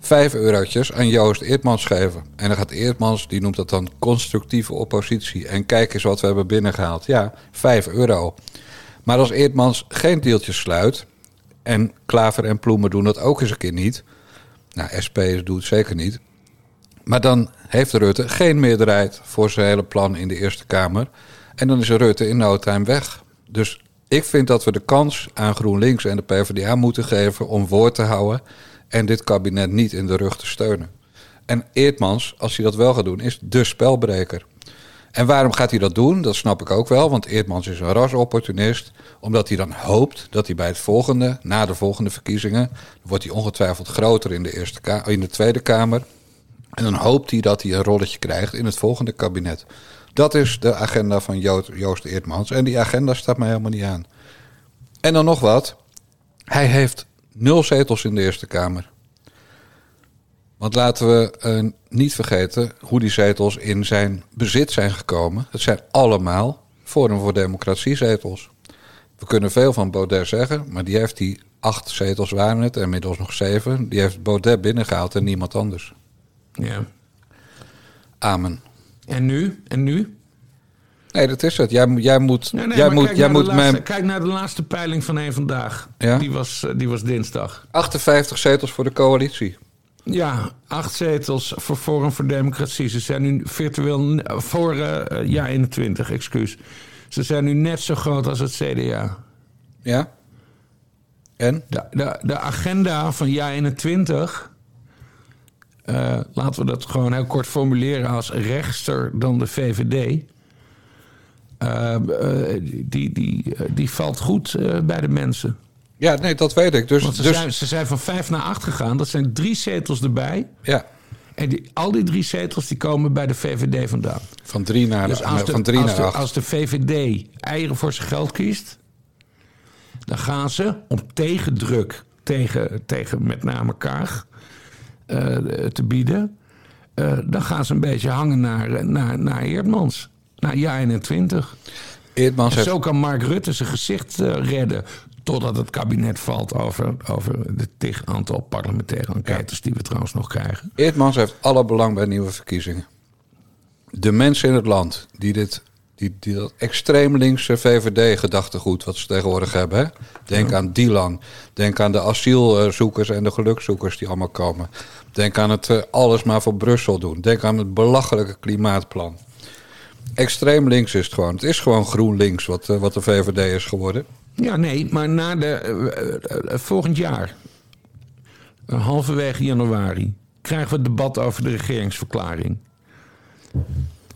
5 eurotjes aan Joost Eertmans geven. En dan gaat Eertmans, die noemt dat dan constructieve oppositie. En kijk eens wat we hebben binnengehaald. Ja, 5 euro. Maar als Eertmans geen deeltjes sluit, en Klaver en Ploemen doen dat ook eens een keer niet. Nou, SP doet het zeker niet. Maar dan heeft Rutte geen meerderheid voor zijn hele plan in de Eerste Kamer. En dan is Rutte in no time weg. Dus ik vind dat we de kans aan GroenLinks en de PvdA moeten geven om woord te houden. En dit kabinet niet in de rug te steunen. En Eertmans, als hij dat wel gaat doen, is de spelbreker. En waarom gaat hij dat doen? Dat snap ik ook wel. Want Eertmans is een rasopportunist. Omdat hij dan hoopt dat hij bij het volgende, na de volgende verkiezingen, wordt hij ongetwijfeld groter in de, eerste in de Tweede Kamer. En dan hoopt hij dat hij een rolletje krijgt in het volgende kabinet. Dat is de agenda van Jo- Joost Eertmans. En die agenda staat mij helemaal niet aan. En dan nog wat. Hij heeft nul zetels in de Eerste Kamer. Want laten we eh, niet vergeten hoe die zetels in zijn bezit zijn gekomen. Het zijn allemaal Forum voor Democratie zetels. We kunnen veel van Baudet zeggen, maar die heeft die acht zetels waren het, en inmiddels nog zeven. Die heeft Baudet binnengehaald en niemand anders. Ja. Amen. En nu? En nu? Nee, dat is het. Jij, moet- jij moet, Nee, nee, jij moet, kijk, jij naar moet de laatste, mijn kijk naar de laatste peiling van één vandaag. Ja? Die, was, eh, die was dinsdag. 58 zetels voor de coalitie. Ja, acht zetels voor Forum voor Democratie. Ze zijn nu virtueel... Voor, eh, ja, 21, excuus. Ze zijn nu net zo groot als het CDA. Ja? En? De, de, de agenda van jaar 21... eh, laten we dat gewoon heel kort formuleren als rechtster dan de VVD... eh, eh, die, die, die valt goed bij de mensen. Ja, nee, dat weet ik. Dus, Want ze, dus zijn, ze zijn van vijf naar acht gegaan. Dat zijn drie zetels erbij. ja. En die, al die drie zetels die komen bij de VVD vandaan. Van drie naar, Dus als de, van drie als, naar de, acht. als de VVD eieren voor zijn geld kiest, dan gaan ze om tegendruk tegen, tegen met name Kaag eh, te bieden. eh, dan gaan ze een beetje hangen naar, eh, naar, naar Eerdmans. Naar jaar 21. Eerdmans En heeft zo kan Mark Rutte zijn gezicht eh, redden. Totdat het kabinet valt over, over de tig aantal parlementaire enquêtes die we trouwens nog krijgen. Eerdmans heeft alle belang bij nieuwe verkiezingen. De mensen in het land die dit, die, die dat extreem linkse VVD-gedachtegoed wat ze tegenwoordig hebben. Hè? Denk aan Dilan. Denk aan de asielzoekers en de gelukzoekers die allemaal komen. Denk aan het eh, alles maar voor Brussel doen. Denk aan het belachelijke klimaatplan. Extreem links is het gewoon. Het is gewoon GroenLinks wat, eh, wat de VVD is geworden. Ja, nee, maar na de, eh, volgend jaar, halverwege januari, krijgen we het debat over de regeringsverklaring.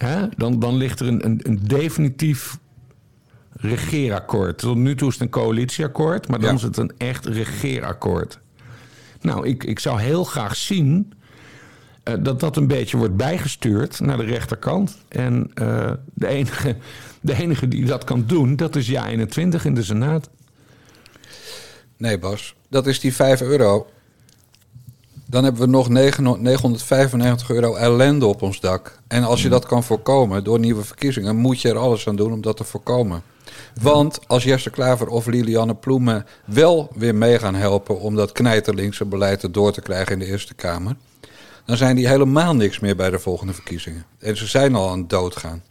Hè? Dan, dan ligt er een, een, een definitief regeerakkoord. Tot nu toe is het een coalitieakkoord, maar dan Ja. is het een echt regeerakkoord. Nou, ik, ik zou heel graag zien eh, dat dat een beetje wordt bijgestuurd naar de rechterkant. En eh, de, enige, [LAUGHS] de enige die dat kan doen, dat is Ja 21 in de Senaat. Nee, Bas. Dat is die 5 euro. Dan hebben we nog 9 995 euro ellende op ons dak. En als je dat kan voorkomen door nieuwe verkiezingen, moet je er alles aan doen om dat te voorkomen. Want als Jesse Klaver of Lilianne Ploemen wel weer mee gaan helpen om dat knijterlinkse beleid door te krijgen in de Eerste Kamer, dan zijn die helemaal niks meer bij de volgende verkiezingen. En ze zijn al aan het doodgaan.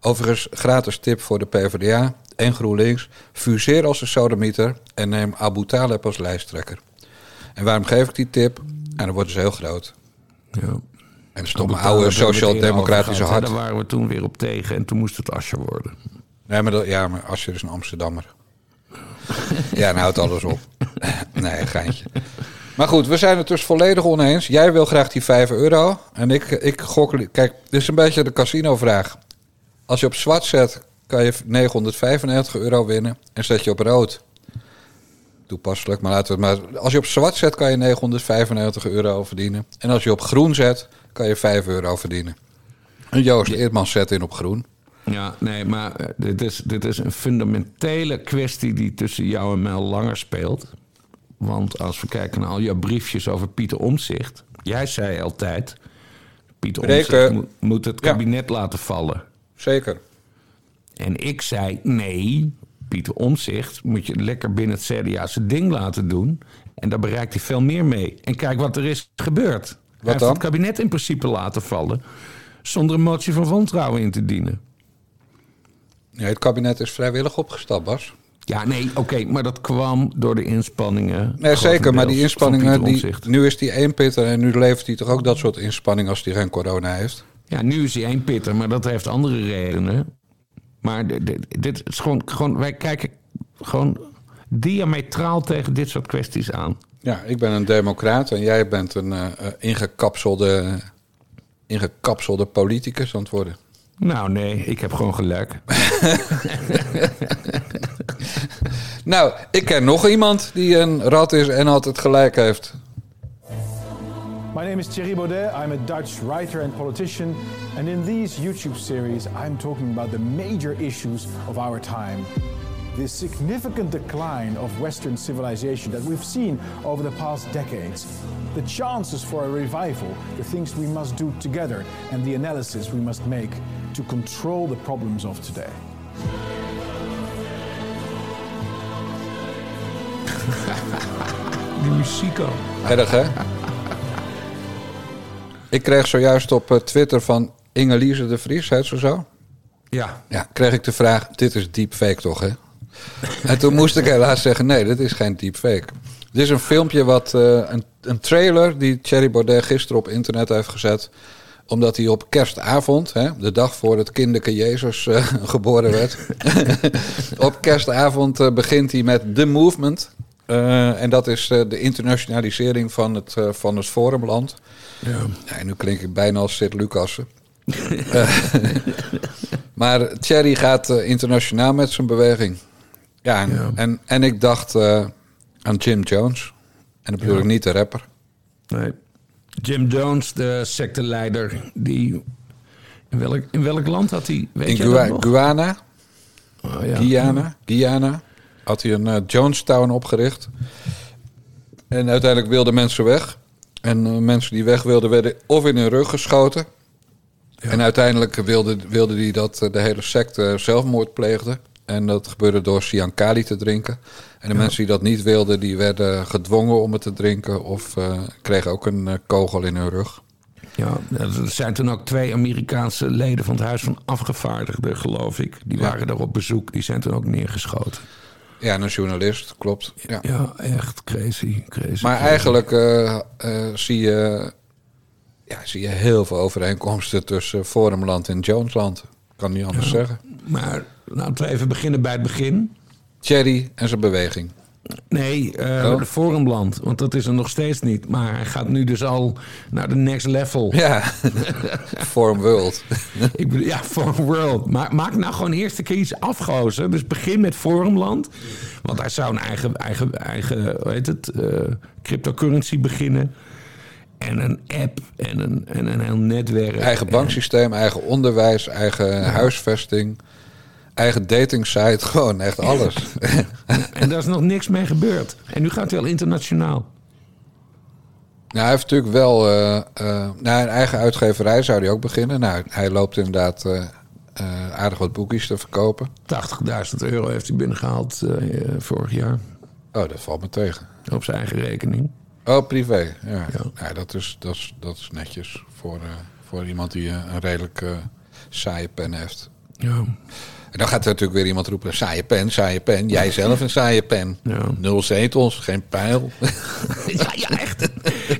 Overigens, gratis tip voor de PvdA en GroenLinks. Fuseer als een sodemieter en neem Abu Taleb als lijsttrekker. En waarom geef ik die tip? En dan worden ze heel groot. Ja. En stomme oude sociaal-democratische hart. Daar waren we toen weer op tegen en toen moest het Asje worden. Nee, maar, dat, ja, maar Asscher is een Amsterdammer. ja, dan houdt alles op. [LAUGHS] nee, geintje. Maar goed, we zijn het dus volledig oneens. Jij wil graag die 5 euro. En ik, ik gok... Kijk, dit is een beetje de casino-vraag. Als je op zwart zet, kan je 995 euro winnen. En zet je op rood. Toepasselijk, maar laten we het maar... Als je op zwart zet, kan je 995 euro verdienen. En als je op groen zet, kan je 5 euro verdienen. En Joost Eerdmans zet in op groen. Ja, nee, maar eh, dit is, dit is een fundamentele kwestie die tussen jou en mij al langer speelt. Want als we kijken naar al jouw briefjes over Pieter Omtzigt. Jij zei altijd, Pieter. Omtzigt moet, moet het Ja. kabinet laten vallen. Zeker. En ik zei, nee, Pieter Omtzigt moet je lekker binnen het CDA zijn ding laten doen. En daar bereikt hij veel meer mee. En kijk wat er is gebeurd. hij heeft dan? het kabinet in principe laten vallen... zonder een motie van wantrouwen in te dienen. Ja, het kabinet is vrijwillig opgestapt, Bas. Ja, nee, oké, maar dat kwam door de inspanningen. Nee, zeker, maar die inspanningen, die, nu is die één pitter en nu levert hij toch ook dat soort inspanningen als hij geen corona heeft. Ja, nu is hij één pitter, maar dat heeft andere redenen. Maar dit, dit- is gewoon, gewoon, wij kijken gewoon diametraal tegen dit soort kwesties aan. Ja, ik ben een democraat en jij bent een eh, eh, ingekapselde, ingekapselde politicus aan het worden. Nou, nee, ik heb gewoon gelijk. [LAUGHS] Nou, ik ken nog iemand die een rat is en altijd gelijk heeft. My name is Thierry Baudet. I'm a Dutch writer and politician. And in these YouTube series, I'm talking about the major issues of our time. The significant decline of Western civilization that we've seen over the past decades. The chances for a revival, the things we must do together, and the analysis we must make to control the problems of today. Die muziek al. Erg, hè? Ik kreeg zojuist op eh, Twitter van Ingelise de Vries, heet ze zo? Ja, Ja, kreeg ik de vraag, dit is deepfake toch, hè? En toen moest ik helaas zeggen, nee, dit is geen deepfake. Dit is een filmpje wat, eh, een, een trailer die Thierry Baudet gisteren op internet heeft gezet. Omdat hij op kerstavond, hè, de dag voor het kinderke Jezus eh, [LAUGHS] geboren werd. [LAUGHS] op kerstavond begint hij met The Movement. En dat is de internationalisering van het, van het Forumland. Ja. Nu klink ik bijna als Sid Lucassen. [LAUGHS] Maar Thierry gaat eh, internationaal met zijn beweging. Ja, en, Ja. en, en ik dacht eh, aan Jim Jones. En dat bedoel Ja. ik niet de rapper. Nee. Jim Jones, de secteleider, die... In welk, in welk land had hij... Weet In Gua-? Guyana, Oh, ja. Guyana, Guyana had hij een eh, Jonestown opgericht. En uiteindelijk wilden mensen weg. En eh, mensen die weg wilden, werden of in hun rug geschoten. En uiteindelijk wilde, wilde hij dat eh, de hele secte zelfmoord pleegde. En dat gebeurde door Siankali te drinken. En de mensen die dat niet wilden, die werden gedwongen om het te drinken. Of eh, kregen ook een eh, kogel in hun rug. Ja, er zijn toen ook twee Amerikaanse leden van het Huis van Afgevaardigden, geloof ik. Die Ja. waren daar op bezoek. Die zijn toen ook neergeschoten. Ja, en een journalist, klopt. Ja. Ja, echt crazy, crazy. Maar crazy. eigenlijk eh, eh, zie, je, ja, zie je heel veel overeenkomsten tussen Forumland en Jonesland. Kan niet anders zeggen. Maar laten we even beginnen bij het begin. Thierry en zijn beweging. Nee, eh Oh. Forumland. Want dat is er nog steeds niet. Maar hij gaat nu dus al naar de next level. Ja, [LAUGHS] Forum World. Ik bedoel, ja, Forum World. Maar maak nou gewoon eerst een keer iets afgozen. Dus begin met Forumland. Want hij zou een eigen, eigen, eigen hoe heet het, eh, cryptocurrency beginnen. En een app en een, en een heel netwerk. Eigen banksysteem, eigen onderwijs, eigen huisvesting. Eigen datingsite, [LAUGHS] gewoon echt alles. En daar is nog niks mee gebeurd. En nu gaat hij al internationaal. Nou, hij heeft natuurlijk wel nou, een eigen uitgeverij zou hij ook beginnen. Nou, hij loopt inderdaad eh, aardig wat boekjes te verkopen. 80.000 euro heeft hij binnengehaald eh, vorig jaar. Oh, dat valt me tegen. Op zijn eigen rekening. Oh, privé. Ja, Ja. ja. dat, is, dat, is, dat is netjes voor, voor iemand die een redelijk saaie pen heeft. Ja. En dan gaat er natuurlijk weer iemand roepen: saaie pen, saaie pen. Jij zelf een saaie pen. Ja. Nul zetels, geen pijl. [LAUGHS] Ja, ja, echt.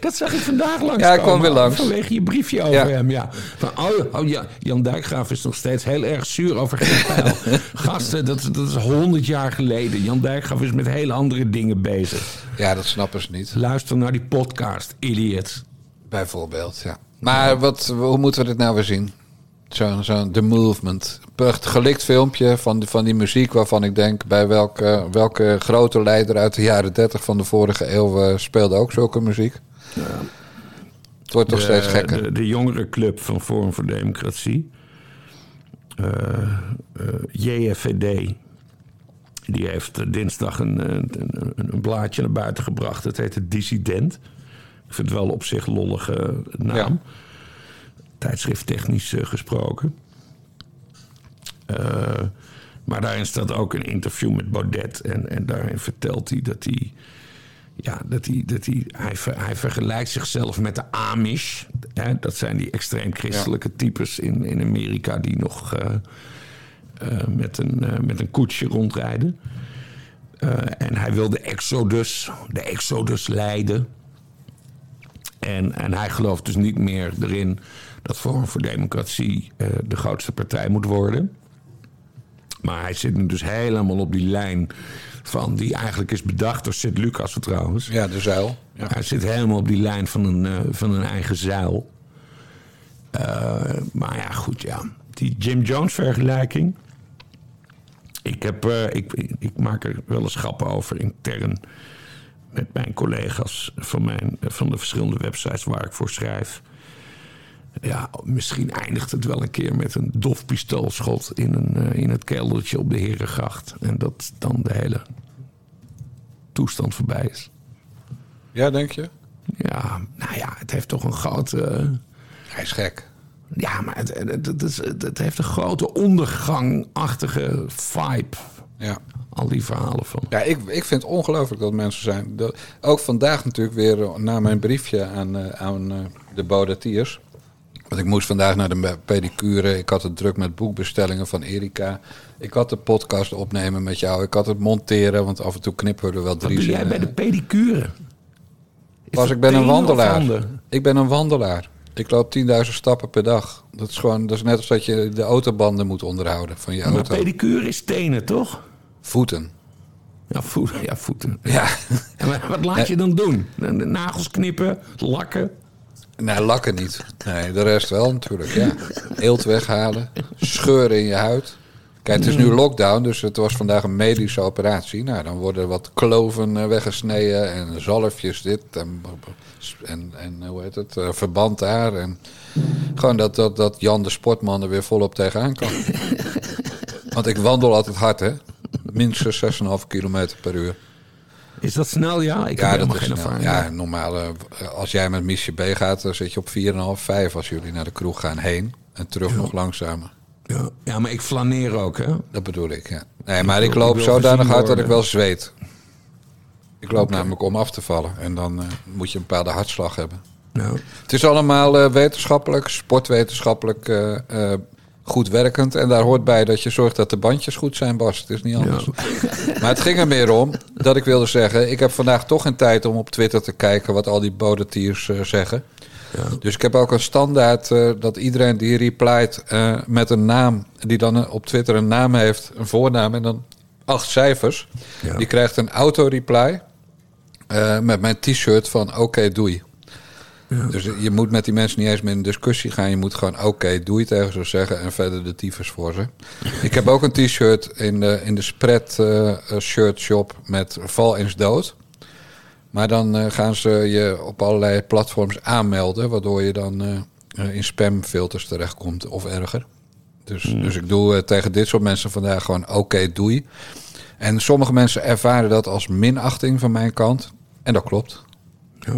Dat zag ik vandaag langs. Ja, hij kwam weer langs. Vanwege je briefje over Ja. hem, ja. Van, oh, oh ja, Jan Dijkgraaf is nog steeds heel erg zuur over geen pijl. [LAUGHS] Gasten, dat, dat is honderd jaar geleden. Jan Dijkgraaf is met hele andere dingen bezig. ja, dat snappen ze niet. Luister naar die podcast, idiot. Bijvoorbeeld, ja. Maar wat, hoe moeten we dit nou weer zien? Zo'n zo The Movement. Een gelikt filmpje van, die- van die muziek waarvan ik denk... bij welke, welke grote leider uit de jaren 30 van de vorige eeuw... eh, speelde ook zulke muziek. Het wordt toch steeds gekker. De, de jongere van Forum voor Democratie. eh, eh, JFVD. Die heeft dinsdag een, een, blaadje naar buiten gebracht. Het heet het Dissident. Ik vind het wel op zich lollige naam. Technisch eh, gesproken. Eh, maar daarin staat ook een interview met Baudet. En, en daarin vertelt hij dat hij ja, dat hij, dat hij, hij, ver- hij vergelijkt zichzelf met de Amish. Hè, dat zijn die extreem christelijke types in, in Amerika die nog eh, met, een, met een koetsje rondrijden. En hij wil de Exodus, de Exodus leiden. En, en hij gelooft dus niet meer erin dat Forum voor Democratie eh, de grootste partij moet worden. Maar hij zit nu dus helemaal op die lijn van die eigenlijk is bedacht door Sint Lucas trouwens. Ja, de zuil. Ja. Hij zit helemaal op die lijn van een, eh, van een eigen zuil. Eh, maar ja, goed, ja. Die Jim Jones vergelijking. Ik, heb, ik, ik maak er wel eens grappen over intern met mijn collega's van, mijn, van de verschillende websites waar ik voor schrijf. Ja, misschien eindigt het wel een keer met een dof pistoolschot in, een, eh, in het keldertje op de Herengracht. En dat dan de hele toestand voorbij is. ja, denk je? Ja, nou ja, het heeft toch een grote. Hij is gek. Ja, maar het, het, het, heeft een grote ondergangachtige vibe. Ja. Al die verhalen van. Ja, ik, ik vind het ongelooflijk dat mensen zijn. Dat, ook vandaag natuurlijk weer eh, na mijn briefje aan, eh, aan eh, de Baudetiers. Want ik moest vandaag naar de pedicure. Ik had het druk met boekbestellingen van Erika. Ik had de podcast opnemen met jou. Ik had het monteren, want af en toe knippen we er wel Wat drie doe jij bij de pedicure? Dat ik ben een wandelaar. Ik ben een wandelaar. Ik loop 10.000 stappen per dag. Dat is gewoon, dat is net als dat je de autobanden moet onderhouden van je Maar auto. pedicure is tenen, toch? Voeten. Ja, voeten. Ja, voeten. Ja. En wat- wat laat je dan doen? De nagels knippen, lakken. Nee, lakken niet. Nee, de rest wel natuurlijk, ja. Eelt weghalen, scheuren in je huid. Kijk, het is nu lockdown, dus het was vandaag een medische operatie. Nou, dan worden wat kloven eh, weggesneden en zalfjes dit en, en, en hoe heet het, eh, verband daar. En gewoon dat, dat, dat Jan de sportman er weer volop tegenaan kan. [LAUGHS] Want ik wandel altijd hard, hè. Minstens 6,5 kilometer per uur. Is dat snel? Ja, ik heb Ja, dat helemaal is geen ervaring. Ja, normaal. eh, Als jij met Miesje B gaat, dan zit je op 4,5, 5 als jullie naar de kroeg gaan heen. En terug nog langzamer. Ja. ja, maar ik flaneer ook, hè? Dat bedoel ik, ja. Nee, maar ik loop zodanig hard dat ik wel zweet. Ik loop namelijk om af te vallen. En dan eh, moet je een bepaalde hartslag hebben. Het is allemaal eh, wetenschappelijk, sportwetenschappelijk goed werkend. En daar hoort bij dat je zorgt dat de bandjes goed zijn, Bas. Het is niet anders. Maar het ging er meer om dat ik wilde zeggen... ik heb vandaag toch geen tijd om op Twitter te kijken... wat al die bodetiers eh, zeggen. Dus ik heb ook een standaard eh, dat iedereen die replied eh, met een naam... die dan op Twitter een naam heeft, een voornaam en dan acht cijfers... Ja. die krijgt een auto-reply met mijn t-shirt van oké, doei. Dus je moet met die mensen niet eens meer in discussie gaan. Je moet gewoon oké, doei tegen ze zeggen en verder de tyfus voor ze. [LAUGHS] Ik heb ook een t-shirt in de, in de spread eh, shirt shop met val eens dood. Maar dan eh, gaan ze je op allerlei platforms aanmelden, waardoor je dan in spamfilters terechtkomt of erger. Dus, dus ik doe tegen dit soort mensen vandaag gewoon oké, doei. En sommige mensen ervaren dat als minachting van mijn kant. En dat klopt. ja.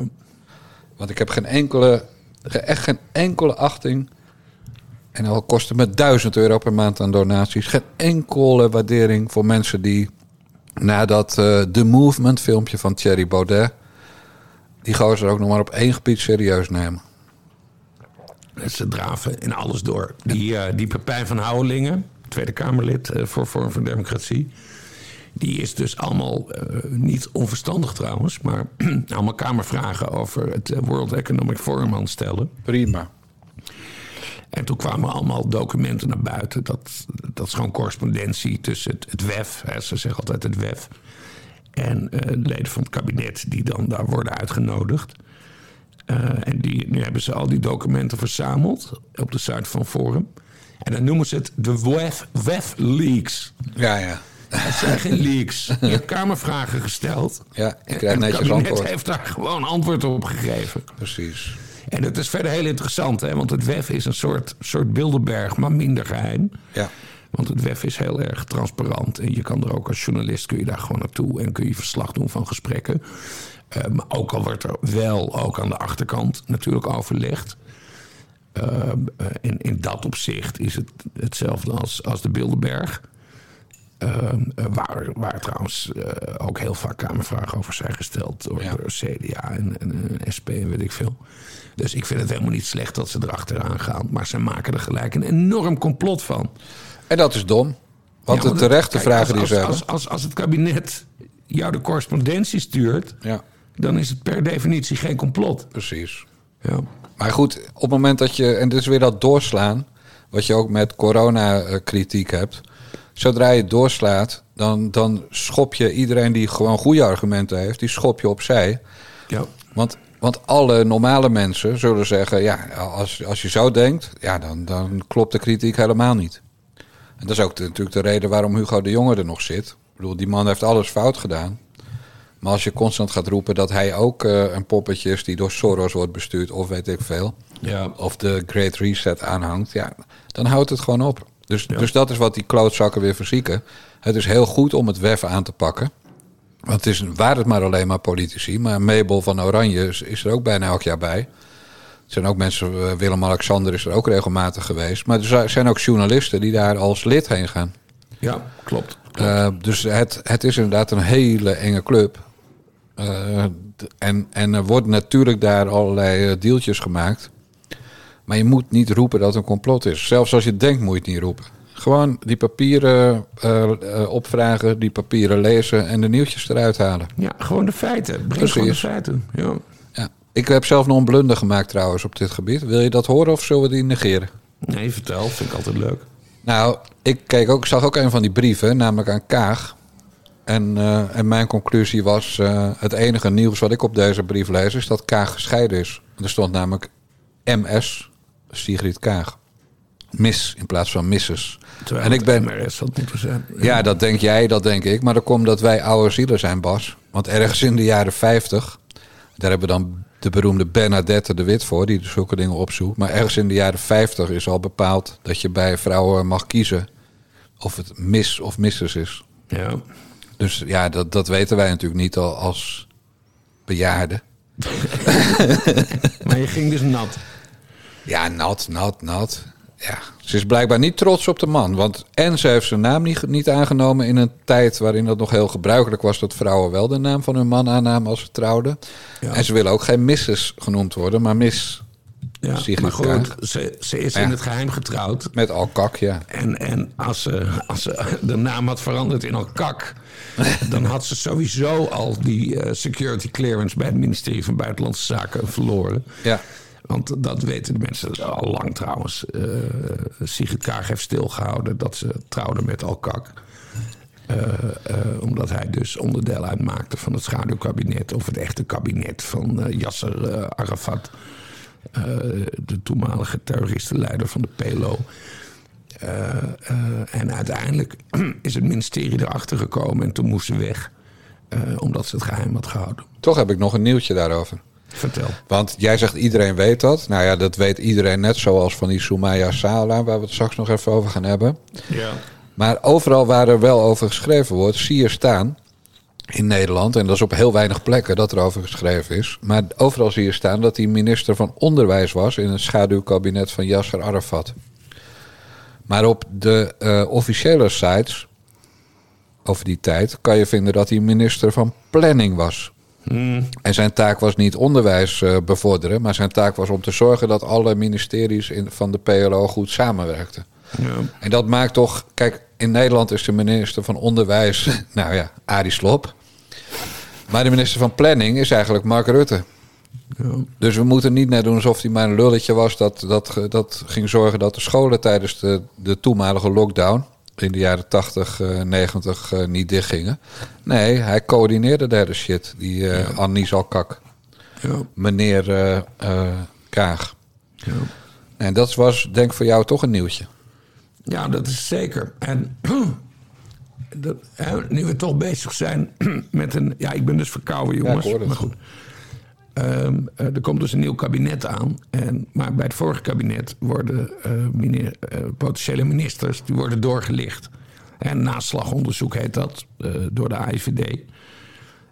Want ik heb geen enkele, echt geen enkele achting. En al kost het me 1000 euro per maand aan donaties. Geen enkele waardering voor mensen die na dat eh The Movement filmpje van Thierry Baudet. die gozer ook nog maar op één gebied serieus nemen. Ze draven in alles door. Die, eh, die van Houwelingen, Tweede Kamerlid eh, voor Vorm van Democratie. Die is dus allemaal, eh, niet onverstandig trouwens, maar [CLEARS THROAT] allemaal Kamervragen over het eh, World Economic Forum aan het stellen. Prima. En toen kwamen allemaal documenten naar buiten. Dat, dat is gewoon correspondentie tussen het, het WEF, hè, ze zeggen altijd het WEF, en eh, leden van het kabinet die dan daar worden uitgenodigd. En die, nu hebben ze al die documenten verzameld op de site van Forum. En dan noemen ze het de WEF, WEF Leaks. Ja, ja. Het zijn geen [LAUGHS] leaks. Je hebt kamervragen gesteld. Ja, ik En krijg het netjes kabinet antwoord. heeft daar gewoon antwoord op gegeven. Precies. En het is verder heel interessant, hè? want het WEF is een soort, soort Bilderberg, maar minder geheim. Ja. Want het WEF is heel erg transparant. En je kan er ook als journalist kun je daar gewoon naartoe en kun je verslag doen van gesprekken. Eh, maar ook al wordt er wel ook aan de achterkant natuurlijk overlegd. Eh, eh, in, in dat opzicht is het hetzelfde als, als de Bilderberg. Eh, eh, waar, waar trouwens eh, ook heel vaak Kamervragen over zijn gesteld door, Ja. door CDA en, en, en SP en weet ik veel. Dus ik vind het helemaal niet slecht dat ze erachteraan gaan. Maar ze maken er gelijk een enorm complot van. En dat is dom. Want Ja, de terechte kijk, vragen die ze als, hebben. als, als, als het kabinet jou de correspondentie stuurt, Ja, dan is het per definitie geen complot. precies. Ja. Maar goed, op het moment dat je, en dit is weer dat doorslaan, wat je ook met corona-kritiek hebt. Zodra je doorslaat, dan, dan schop je iedereen die gewoon goede argumenten heeft, die schop je opzij. Ja. Want, want alle normale mensen zullen zeggen, ja, als, als je zo denkt, ja, dan, dan klopt de kritiek helemaal niet. En dat is ook de- natuurlijk de reden waarom Hugo de Jonge er nog zit. Ik bedoel, die man heeft alles fout gedaan. Maar als je constant gaat roepen dat hij ook eh, een poppetje is die door Soros wordt bestuurd, of weet ik veel, Ja. of de Great Reset aanhangt, ja, dan houdt het gewoon op. Dus, dus dat is wat die klootzakken weer verzieken. Het is heel goed om het WEF aan te pakken. Want het is, waren het maar alleen maar politici. Maar Mabel van Oranje is, is er ook bijna elk jaar bij. Er zijn ook mensen, eh, Willem-Alexander is er ook regelmatig geweest. Maar er zijn- ook journalisten die daar als lid heen gaan. ja, klopt. Eh, dus het, het is inderdaad een hele enge club. Eh, en, en er worden natuurlijk daar allerlei deeltjes gemaakt. Maar je moet niet roepen dat het een complot is. Zelfs als je denkt, moet je het niet roepen. Gewoon die papieren eh, eh, opvragen, die papieren lezen en de nieuwtjes eruit halen. Ja, gewoon de feiten. Breng gewoon de feiten. Ja. Ja. Ik heb zelf nog een blunder gemaakt trouwens op dit gebied. Wil je dat horen of zullen we die negeren? Nee, vertel. Vind ik altijd leuk. Nou, ik keek ook, zag ook een van die brieven, namelijk aan Kaag. En, eh, en mijn conclusie was: het enige nieuws wat ik op deze brief lees, is dat Kaag gescheiden is. Er stond namelijk MS, Sigrid Kaag. Miss in plaats van Mrs. Terwijl en ik ben, MRS had moeten zijn. ja, dat denk jij, dat denk ik. Maar dat komt dat wij oude zielen zijn, Bas. Want ergens in de jaren 50, daar hebben we dan de beroemde Bernadette de Wit voor, die zulke dingen opzoekt. Maar ergens in de jaren 50 is al bepaald dat je bij vrouwen mag kiezen of het Miss of Mrs is. Ja. Dus ja, dat, dat weten wij natuurlijk niet al als bejaarden. [LAUGHS] Maar je ging dus nat. Ja, nat, nat, nat. Ja, ze is blijkbaar niet trots op de man. Want en ze heeft zijn naam niet, niet aangenomen in een tijd waarin het nog heel gebruikelijk was dat vrouwen wel de naam van hun man aannamen als ze trouwden. Ja. En ze willen ook geen misses genoemd worden, maar mis Ja, maar goed, ze, ze is Ja. in het geheim getrouwd. met alkak, ja. En, en als, ze, als ze de naam had veranderd in Alkak... [LAUGHS] dan had ze sowieso al die eh, security clearance... bij het ministerie van Buitenlandse Zaken verloren. Ja, Want dat weten de mensen al lang trouwens. Eh Sigrid Kaag heeft stilgehouden dat ze trouwde met Alkak. Eh, omdat hij dus onderdeel uitmaakte van het schaduwkabinet... of het echte kabinet van Yasser Arafat... de toenmalige terroristenleider van de PLO. En uiteindelijk [CLEARS THROAT] is het ministerie erachter gekomen en toen moest ze weg. omdat ze het geheim had gehouden. toch heb ik nog een nieuwtje daarover. Vertel. Want jij zegt iedereen weet dat. Nou ja, dat weet iedereen net zoals van die Soumaya Sala, waar we het straks nog even over gaan hebben. Ja. Maar overal waar er wel over geschreven wordt, zie je staan in Nederland, en dat is op heel weinig plekken dat er over geschreven is, maar overal zie je staan dat hij minister van Onderwijs was in het schaduwkabinet van Yasser Arafat. Maar op de eh, officiële sites over die tijd kan je vinden dat hij minister van Planning was. En zijn taak was niet onderwijs eh, bevorderen, maar zijn taak was om te zorgen dat alle ministeries in, van de PLO goed samenwerkten. Ja. En dat maakt toch, kijk, in Nederland is de minister van Onderwijs, [LAUGHS] nou ja, Arie Slob. Maar de minister van Planning is eigenlijk Mark Rutte. Ja. Dus we moeten niet net doen alsof hij maar een lulletje was dat, dat, dat ging zorgen dat de scholen tijdens de, de toenmalige lockdown in de jaren 80, eh, 90 eh, niet dichtgingen. Nee, hij coördineerde de hele shit, die eh Annie Alkak, Ja. meneer eh, eh, Kaag. Ja. En dat was denk ik voor jou toch een nieuwtje. Ja, dat is zeker. En [CLEARS THROAT] dat, hè, nu we toch bezig zijn [CLEARS THROAT] met een. Ja, ik ben dus verkouden, jongens. ik hoor het. maar goed. Ehm, eh, er komt dus een nieuw kabinet aan. En, maar bij het vorige kabinet worden eh, meneer, eh, potentiële ministers die worden doorgelicht. En naslagonderzoek heet dat door de AIVD.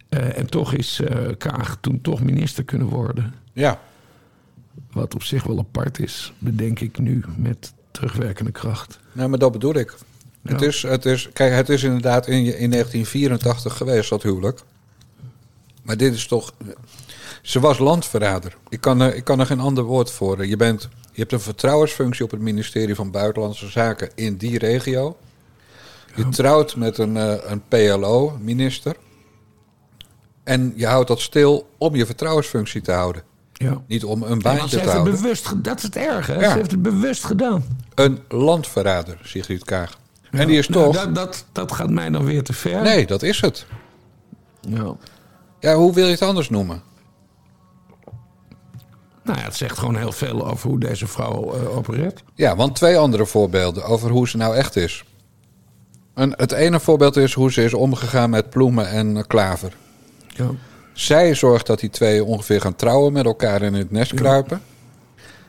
En toch is Kaag toen toch minister kunnen worden. Ja, Wat op zich wel apart is, bedenk ik nu met terugwerkende kracht. Nou, maar dat bedoel ik. Het, is, het, is, kijk, het is inderdaad in, in 1984 geweest, dat huwelijk. Maar dit is toch... Ze was landverrader. Ik kan, er, ik kan er geen ander woord voor. Je, bent, je hebt een vertrouwensfunctie op het ministerie van Buitenlandse Zaken in die regio. Je trouwt met een, eh, een PLO-minister. En je houdt dat stil om je vertrouwensfunctie te houden. Ja. Niet om een baantje ze te heeft het houden. bewust Dat is het erge. Ja. Ze heeft het bewust gedaan. Een landverrader, Sigrid Kaag. En die is Nou, toch... dat, dat, dat gaat mij dan weer te ver. Nee, dat is het. Ja. Ja, hoe wil je het anders noemen? Nou ja, het zegt gewoon heel veel over hoe deze vrouw eh, opereert. Ja, want twee andere voorbeelden over hoe ze nou echt is. En het ene voorbeeld is hoe ze is omgegaan met Ploemen en Klaver. Ja. Zij zorgt dat die twee ongeveer gaan trouwen met elkaar in het nest kruipen.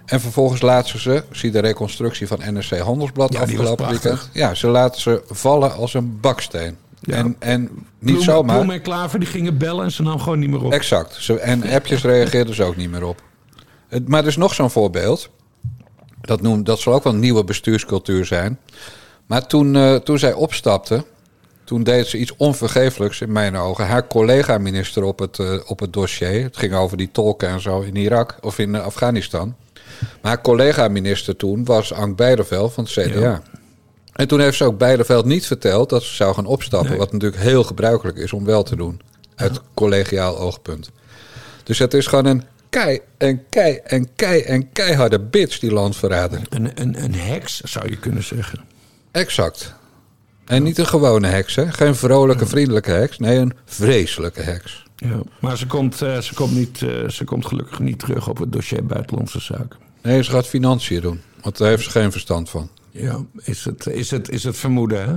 En vervolgens laat ze ze, zie de reconstructie van NRC Handelsblad Ja, afgelopen weekend. Ja, ze laten ze vallen als een baksteen. Ja. En, en niet Bloem- zomaar. Bloem en Klaver die gingen bellen en ze nam gewoon niet meer op. Exact. Ze, en appjes reageerden ze ook niet meer op. Maar er is nog zo'n voorbeeld. Dat, noem, dat zal ook wel een nieuwe bestuurscultuur zijn. Maar toen, eh, toen zij opstapte, toen deed ze iets onvergeeflijks in mijn ogen. Haar collega-minister op het, eh, op het dossier. Het ging over die tolken en zo in Irak of in eh, Afghanistan. Maar haar collega-minister toen was Ank Bijderveld van het CDA. Ja. En toen heeft ze ook Bijderveld niet verteld dat ze zou gaan opstappen. Nee. Wat natuurlijk heel gebruikelijk is om wel te doen. Uit collegiaal oogpunt. Dus het is gewoon een kei en kei en kei en keiharde bitch, die landverrader. Een, een, een heks, zou je kunnen zeggen. Exact. En niet een gewone heks, hè? Geen vrolijke, vriendelijke heks. Nee, een vreselijke heks. Ja. Maar ze komt, eh, ze, komt niet, eh, ze komt gelukkig niet terug op het dossier Buitenlandse Zaken. Nee, ze gaat financiën doen. Want daar heeft ze geen verstand van. Ja, is het, is het, is het vermoeden, hè?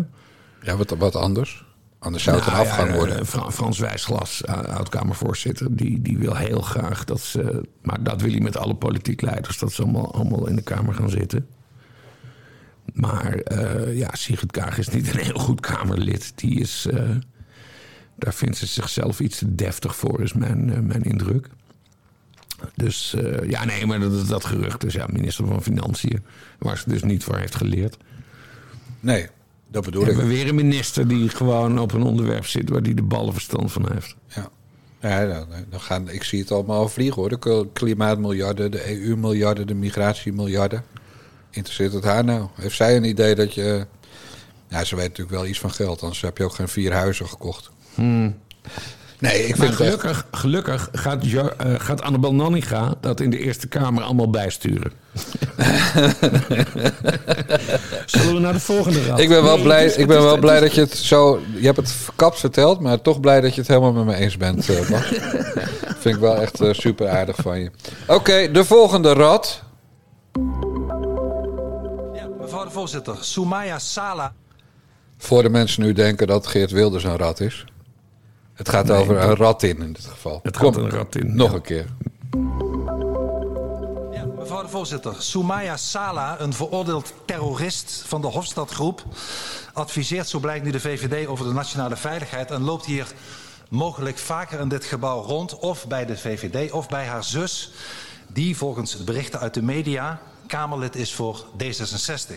Ja, wat, wat anders. Anders zou het Nou, eraf gaan ja, worden. eh, Fra- Frans Wijsglas, uh, oud-Kamervoorzitter, die, die wil heel graag dat ze... Maar dat wil hij met alle politiek leiders, dat ze allemaal, allemaal in de Kamer gaan zitten. Maar eh, ja, Sigrid Kaag is niet een heel goed Kamerlid. Die is... eh, daar vindt ze zichzelf iets te deftig voor, is mijn, eh, mijn indruk. Dus eh, ja, nee, maar dat, dat gerucht is ja, minister van Financiën... waar ze dus niet voor heeft geleerd. Nee, dat bedoel Hebben ik. we weer een minister die gewoon op een onderwerp zit... waar die de ballen verstand van heeft. Ja. Ja, dan, dan gaan, ik zie het allemaal vliegen hoor. De klimaatmiljarden, de EU-miljarden, de migratiemiljarden. Interesseert het haar nou? Heeft zij een idee dat je... Ja, ze weet natuurlijk wel iets van geld. Anders heb je ook geen vier huizen gekocht. Nee, ik Maar vind het echt- gelukkig, gelukkig gaat, Jo- eh, gaat Annabel Nanninga dat in de Eerste Kamer allemaal bijsturen. [LAUGHS] Zullen we naar de volgende raad? Ik ben wel Nee, blij, is- ik ben is- wel blij is- dat je het zo... Je hebt het verkapt verteld, maar toch blij dat je het helemaal met me eens bent, eh, Bas. [LAUGHS] Vind ik wel echt eh, super aardig van je. Oké, de volgende rad. Ja, mevrouw de voorzitter, Soumaya Sala. Voor de mensen nu denken dat Geert Wilders een rat is. Het gaat over een rat in, in dit geval. Het Kom, gaat een rat in. Nog ja. een keer. Ja, mevrouw de voorzitter, Soumaya Sala, een veroordeeld terrorist van de Hofstadgroep, adviseert, zo blijkt nu de VVD, over de nationale veiligheid en loopt hier mogelijk vaker in dit gebouw rond, of bij de VVD of bij haar zus, die volgens de berichten uit de media Kamerlid is voor D66.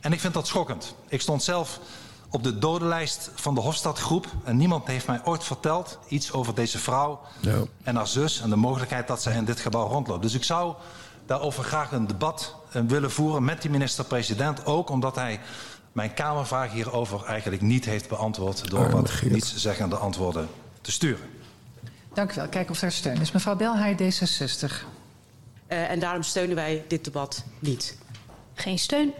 En ik vind dat schokkend. Ik stond zelf op de dodenlijst van de Hofstadgroep en niemand heeft mij ooit verteld iets over deze vrouw Ja. en haar zus en de mogelijkheid dat zij in dit gebouw rondloopt. Dus ik zou daarover graag een debat eh, willen voeren met die minister-president. Ook omdat hij mijn Kamervraag hierover eigenlijk niet heeft beantwoord door Arme wat Geert. nietszeggende antwoorden te sturen. Dank u wel. Kijken of er steun is. Mevrouw Belhaar, D66. Uh, en daarom steunen wij dit debat niet. Geen steun.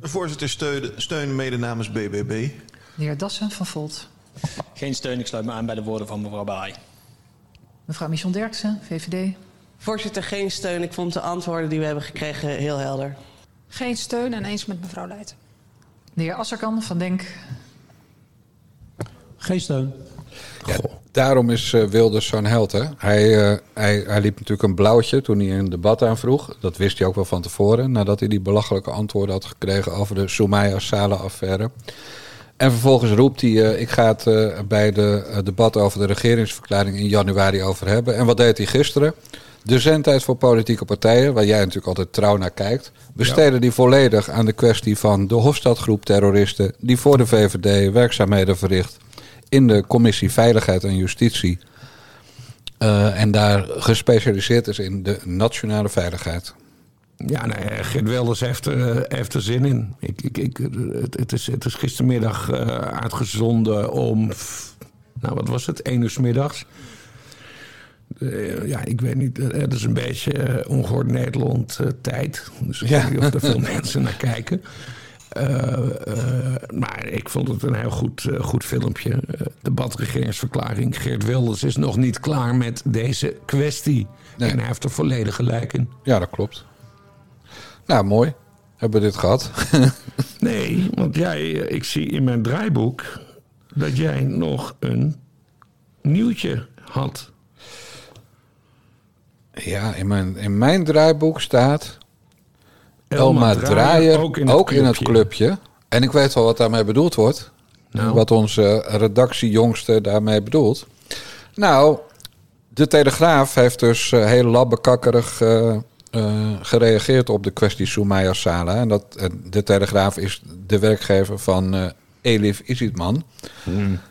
Voorzitter, steun, steun mede namens BBB. De heer Dassen van Volt. Geen steun, ik sluit me aan bij de woorden van mevrouw Baai. Mevrouw Michon Derksen, VVD. Voorzitter, geen steun. Ik vond de antwoorden die we hebben gekregen heel helder. Geen steun en eens met mevrouw Leijten. De heer Asserkan van Denk. Geen steun. Ja, daarom is eh, Wilders zo'n held. Hè? Hij, eh, hij, hij liep natuurlijk een blauwtje toen hij een debat aanvroeg. Dat wist hij ook wel van tevoren. Nadat hij die belachelijke antwoorden had gekregen over de Soumaya Sala-affaire. En vervolgens roept hij: eh, Ik ga het bij de debat over de regeringsverklaring in januari over hebben. En wat deed hij gisteren? De zendtijd voor politieke partijen, waar jij natuurlijk altijd trouw naar kijkt, besteden die volledig aan de kwestie van de Hofstadgroep terroristen die voor de VVD werkzaamheden verricht in de commissie Veiligheid en Justitie. eh, en daar gespecialiseerd is in de nationale veiligheid. Ja, nee, Geert Wilders heeft er, eh, heeft er zin in. Ik, ik, ik, het, het, is, het is gistermiddag eh, uitgezonden om, nou wat was het, 1 uur 's middags. Eh, ja, ik weet niet, eh, het is een beetje eh, ongehoord Nederland eh, tijd. Dus ik Ja. weet niet of er veel [LAUGHS] mensen naar kijken. Eh, eh, maar ik vond het een heel goed, eh, goed filmpje. Debatregeringsverklaring. Geert Wilders is nog niet klaar met deze kwestie. Nee. En hij heeft er volledig gelijk in. Ja, dat klopt. Nou, mooi. Hebben we dit gehad? [LAUGHS] Nee, want jij, ik zie in mijn draaiboek dat jij nog een nieuwtje had. ja, in mijn, in mijn draaiboek staat Elma Elma Draaier ook, in het, clubje. clubje. En ik weet wel wat daarmee bedoeld wordt. Nou. Wat onze redactiejongste daarmee bedoelt. Nou, de Telegraaf heeft dus eh, heel labbekakkerig eh, eh, gereageerd op de kwestie Soumaya Sala. En dat, de Telegraaf is de werkgever van Elif Isitman.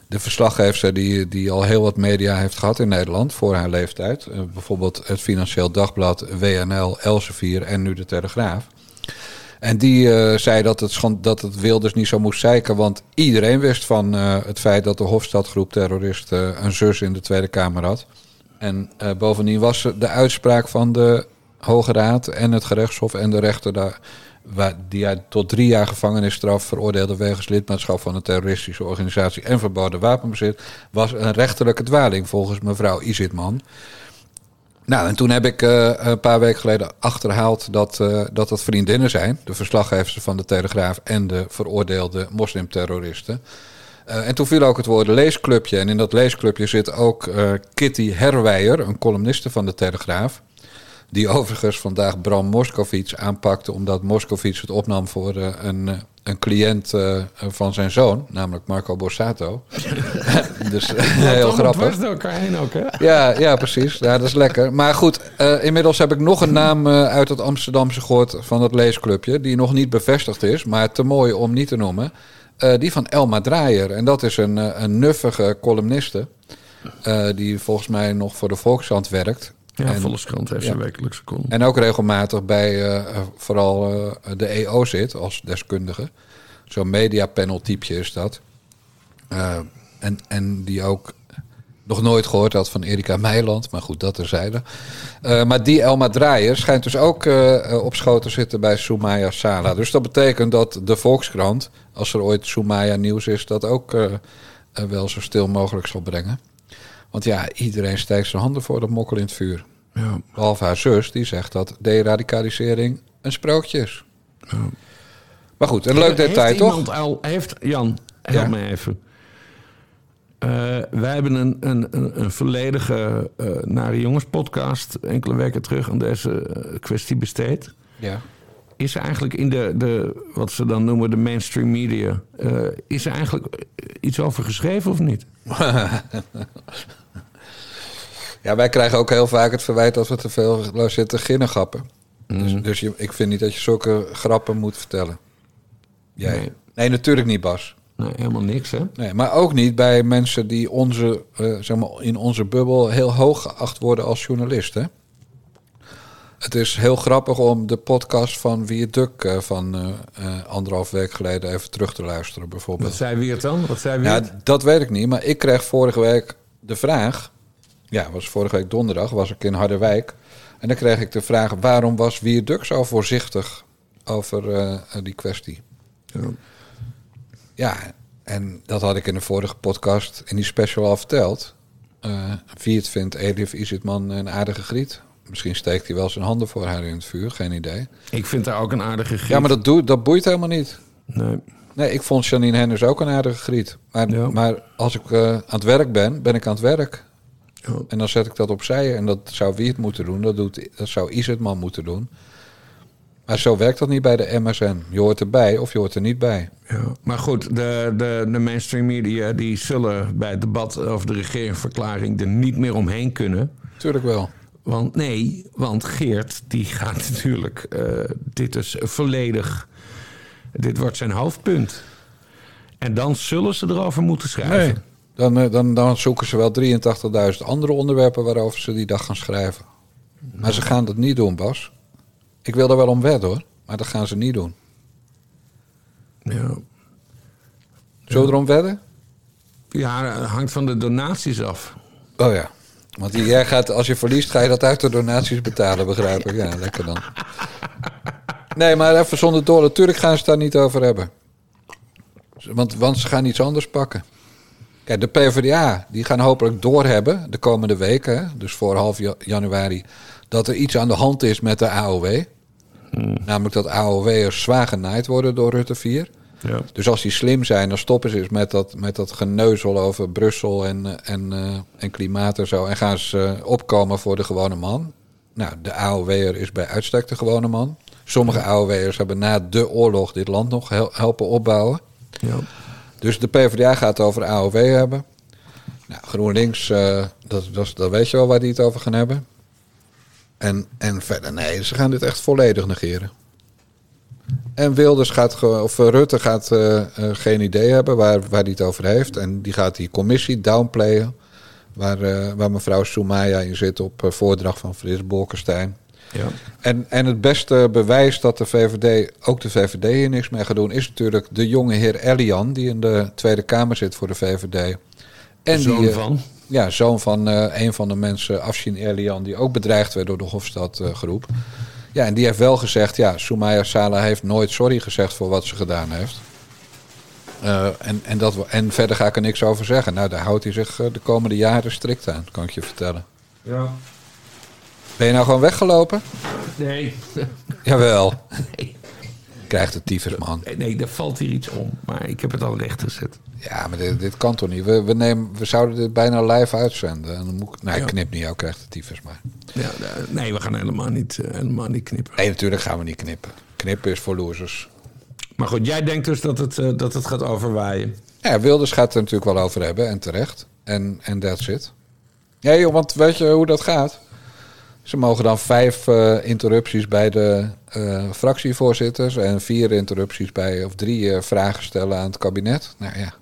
De verslaggever die, die al heel wat media heeft gehad in Nederland voor haar leeftijd. Bijvoorbeeld het Financieel Dagblad, WNL, Elsevier en nu de Telegraaf. En die eh, zei dat het, dat het Wilders niet zo moest zeiken. Want iedereen wist van eh, het feit dat de Hofstadgroep terroristen een zus in de Tweede Kamer had. En eh, bovendien was de uitspraak van de Hoge Raad en het gerechtshof en de rechter daar, die hij tot drie jaar gevangenisstraf veroordeelde wegens lidmaatschap van een terroristische organisatie en verboden wapenbezit, was een rechterlijke dwaling volgens mevrouw Isitman. Nou, en toen heb ik eh, een paar weken geleden achterhaald dat, eh, dat vriendinnen zijn. De verslaggevers van de Telegraaf en de veroordeelde moslimterroristen. Eh, en toen viel ook het woord leesclubje. En in dat leesclubje zit ook Kitty Herwijer, een columniste van de Telegraaf. Die overigens vandaag Bram Moskowitz aanpakte omdat Moskowitz het opnam voor een, een cliënt eh, van zijn zoon, namelijk Marco Borsato. [LAUGHS] dus [LAUGHS] heel grappig. door elkaar heen ook, hè? Ja, ja, precies. Ja, dat is lekker. Maar goed, eh, inmiddels heb ik nog een naam eh, uit het Amsterdamse gehoord van het leesclubje. Die nog niet bevestigd is, maar te mooi om niet te noemen. Die van Elma Draaier. En dat is een, een nuffige columniste. die volgens mij nog voor de Volkskrant werkt. Ja, En- Volkskrant heeft ja. zijn wekelijkse column. En ook regelmatig bij eh, eh, vooral eh, de EO zit als deskundige. Zo'n mediapanel typeje is dat. En, en die ook nog nooit gehoord had van Erika Meiland. Maar goed, dat terzijde. Maar die Elma Draaier schijnt dus ook op schoot te zitten bij Soumaya Sala. Dus dat betekent dat de Volkskrant, als er ooit Soumaya nieuws is... dat ook wel zo stil mogelijk zal brengen. Want ja, iedereen steekt zijn handen voor dat mokkel in het vuur. Ja. Behalve haar zus, die zegt dat deradicalisering een sprookje is. Maar goed, een leuk Heeft detail, toch? iemand Al, heeft, Jan, help Ja. me even. Eh, wij hebben een, een, een, een volledige eh Nare Jongens podcast enkele weken terug aan deze eh, kwestie besteed. Ja. Is er eigenlijk in de, de, wat ze dan noemen de mainstream media, eh, is er eigenlijk iets over geschreven of niet? [LAUGHS] Ja, wij krijgen ook heel vaak het verwijt dat we te veel zitten ginnegappen. Dus, dus je, ik vind niet dat je zulke grappen moet vertellen. Jij? Nee. Nee, natuurlijk niet, Bas. Nee, helemaal niks, hè? Nee, maar ook niet bij mensen die onze, eh, zeg maar, in onze bubbel heel hoog geacht worden als journalisten. Het is heel grappig om de podcast van Wie Duk eh, van eh, anderhalf week geleden even terug te luisteren, bijvoorbeeld. Wat zei wie het dan? Wat zei wie Ja, het? dat weet ik niet. Maar ik kreeg vorige week de vraag. Ja, was vorige week donderdag, was ik in Harderwijk. En dan kreeg ik de vraag: waarom was Wierduk zo voorzichtig over eh, die kwestie? Ja. Ja, en dat had ik in de vorige podcast, in die special al verteld. Eh wie het vindt Elif Isitman een aardige griet. Misschien steekt hij wel zijn handen voor haar in het vuur, geen idee. Ik vind haar ook een aardige griet. Ja, maar dat, doet, dat boeit helemaal niet. Nee. Nee, ik vond Janine Hennis ook een aardige griet. Maar, Ja. maar als ik eh, aan het werk ben, ben ik aan het werk. Ja. En dan zet ik dat opzij. En dat zou wie het moeten doen. Dat, doet, dat zou Izetman moeten doen. Maar zo werkt dat niet bij de MSN. Je hoort erbij of je hoort er niet bij. Ja, maar goed, de, de, de mainstream media die zullen bij het debat over de regeringsverklaring er niet meer omheen kunnen. Tuurlijk wel. Want nee, want Geert die gaat [LAUGHS] natuurlijk, eh, dit is volledig, dit wordt zijn hoofdpunt. En dan zullen ze erover moeten schrijven. Nee. Dan, eh, dan, dan zoeken ze wel 83.000 andere onderwerpen waarover ze die dag gaan schrijven. Maar ze gaan dat niet doen, Bas. Ik wil er wel om wedden hoor. Maar dat gaan ze niet doen. Ja. Zullen we erom wedden? ja, het hangt van de donaties af. Oh ja. Want jij gaat, als je verliest, ga je dat uit de donaties betalen, begrijp ik. Ja, lekker dan. Nee, maar even zonder door. Natuurlijk gaan ze het daar niet over hebben. Want, want ze gaan iets anders pakken. Kijk, de PvdA, die gaan hopelijk doorhebben de komende weken. Dus voor half ja- januari. Dat er iets aan de hand is met de AOW. Namelijk dat AOW'ers zwaar genaaid worden door Rutte 4. Ja. Dus als die slim zijn, dan stoppen ze eens met dat, met dat geneuzel over Brussel en, en, eh, en klimaat en zo. En gaan ze eh, opkomen voor de gewone man. Nou, de AOW'er is bij uitstek de gewone man. Sommige AOW'ers hebben na de oorlog dit land nog hel- helpen opbouwen. Ja. Dus de PvdA gaat over AOW hebben. Nou, GroenLinks, eh, dat, dat, weet je wel waar die het over gaan hebben. En, en verder, nee, ze gaan dit echt volledig negeren. En Wilders gaat, of eh, Rutte gaat eh, geen idee hebben waar, waar hij het over heeft. En die gaat die commissie downplayen. Waar, waar mevrouw Soumaya in zit op voordracht van Frits Bolkestein. Ja. En, en het beste bewijs dat de VVD, ook de VVD hier niks mee gaat doen, is natuurlijk de jonge heer Elian, die in de Tweede Kamer zit voor de VVD. En Zoon die, eh, van? Ja, zoon van eh, een van de mensen, Afshin Elian, die ook bedreigd werd door de Hofstadgroep. ja, en die heeft wel gezegd, ja, Soumaya Sala heeft nooit sorry gezegd voor wat ze gedaan heeft. Eh, en, en, dat, en verder ga ik er niks over zeggen. Nou, daar houdt hij zich eh, de komende jaren strikt aan, kan ik je vertellen. Ja. Ben je nou gewoon weggelopen? Nee. Jawel. [LAUGHS] Krijgt de tyfus, man. Nee, nee, er valt hier iets om. Maar ik heb het al recht gezet. Ja, maar dit, dit kan toch niet? We, we, nemen, we zouden dit bijna live uitzenden. En dan moet ik, nee, Ja. knip niet, jou krijgt de tyfus maar. Ja, eh, nee, we gaan helemaal niet, eh, helemaal niet knippen. Nee, natuurlijk gaan we niet knippen. Knippen is voor losers. Maar goed, jij denkt dus dat het, eh, dat het gaat overwaaien. Ja, Wilders gaat het er natuurlijk wel over hebben. En terecht. En en that's it. Ja, joh, want weet je hoe dat gaat? Ze mogen dan vijf eh, interrupties bij de eh, fractievoorzitters... en vier interrupties bij, of drie eh, vragen stellen aan het kabinet. Nou ja.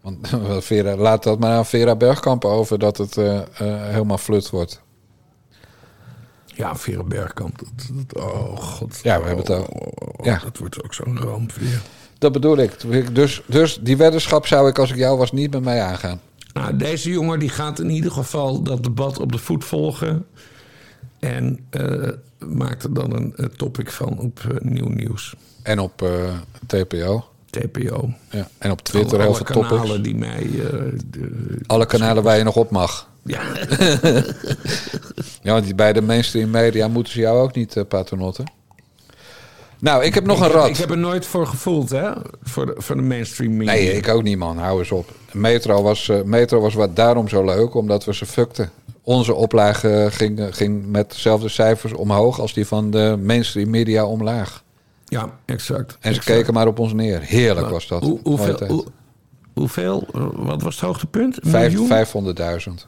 Want [LAUGHS] Vera, laat dat maar aan Vera Bergkamp over dat het helemaal flut wordt. Ja, Vera Bergkamp. Dat, dat- oh god. Ja, we hebben het ook. Oh, Ja. Dat wordt ook zo'n ramp weer. Dat bedoel ik. Dus, dus die weddenschap zou ik als ik jou was niet met mij aangaan. Nou, deze jongen die gaat in ieder geval dat debat op de voet volgen. En eh, maakt er dan een, eh, topic van op eh, Nieuw Nieuws. En op TPO. TPO. Ja. En op Twitter alle, heel alle veel kanalen topics. die mij... de- Alle kanalen waar je nog op mag. Ja. [LAUGHS] ja, want bij de mainstream media moeten ze jou ook niet uh, paternotten. Nou, ik heb nog ik een rad. ik heb er nooit voor gevoeld, hè? Voor de, voor de mainstream media. Nee, ik ook niet, man. Hou eens op. Metro was, eh, Metro was wat daarom zo leuk, omdat we ze fuckten. Onze oplage ging, ging met dezelfde cijfers omhoog als die van de mainstream media omlaag. Ja, exact. En ze exact. keken maar op ons neer. Heerlijk was dat. Hoe, hoeveel, hoe- hoeveel? eh, Wat was het hoogtepunt? Een Vijf- miljoen? 500.000.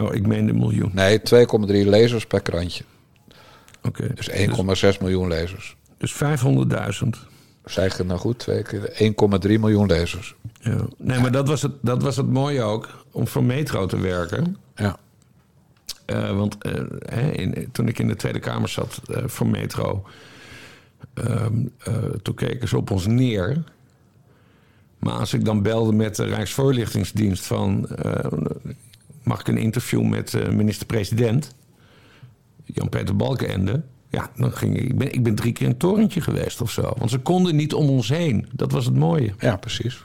Oh, ik meen een miljoen. Nee, 2,3 lezers per krantje. Oké. Dus 1,6 miljoen lezers. Dus 500.000. Zeg het nou goed? Twee keer 1,3 miljoen lezers. Ja. Nee, maar dat was, het, dat was het mooie ook, om voor Metro te werken. Ja. Eh, want eh, in, toen ik in de Tweede Kamer zat eh, voor Metro... ehm, eh, toen keken ze op ons neer. Maar als ik dan belde met de Rijksvoorlichtingsdienst van... mag ik een interview met de minister-president... Jan-Peter Balkenende... Ja, dan ging ik, ik, ben, ik ben drie keer een torentje geweest of zo. Want ze konden niet om ons heen. Dat was het mooie. Ja, precies.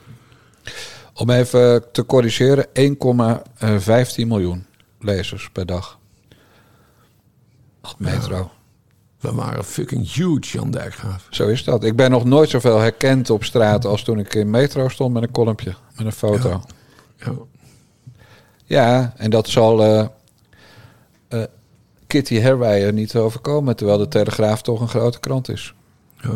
Om even te corrigeren, 1,15 miljoen lezers per dag. Metro. We waren fucking huge, Jan Dijkgraaf. Zo is dat. Ik ben nog nooit zoveel herkend op straat als toen ik in Metro stond met een kolompje, met een foto. Ja, Ja. en dat zal eh, Kitty Herwijer niet overkomen, terwijl de Telegraaf toch een grote krant is. Ja.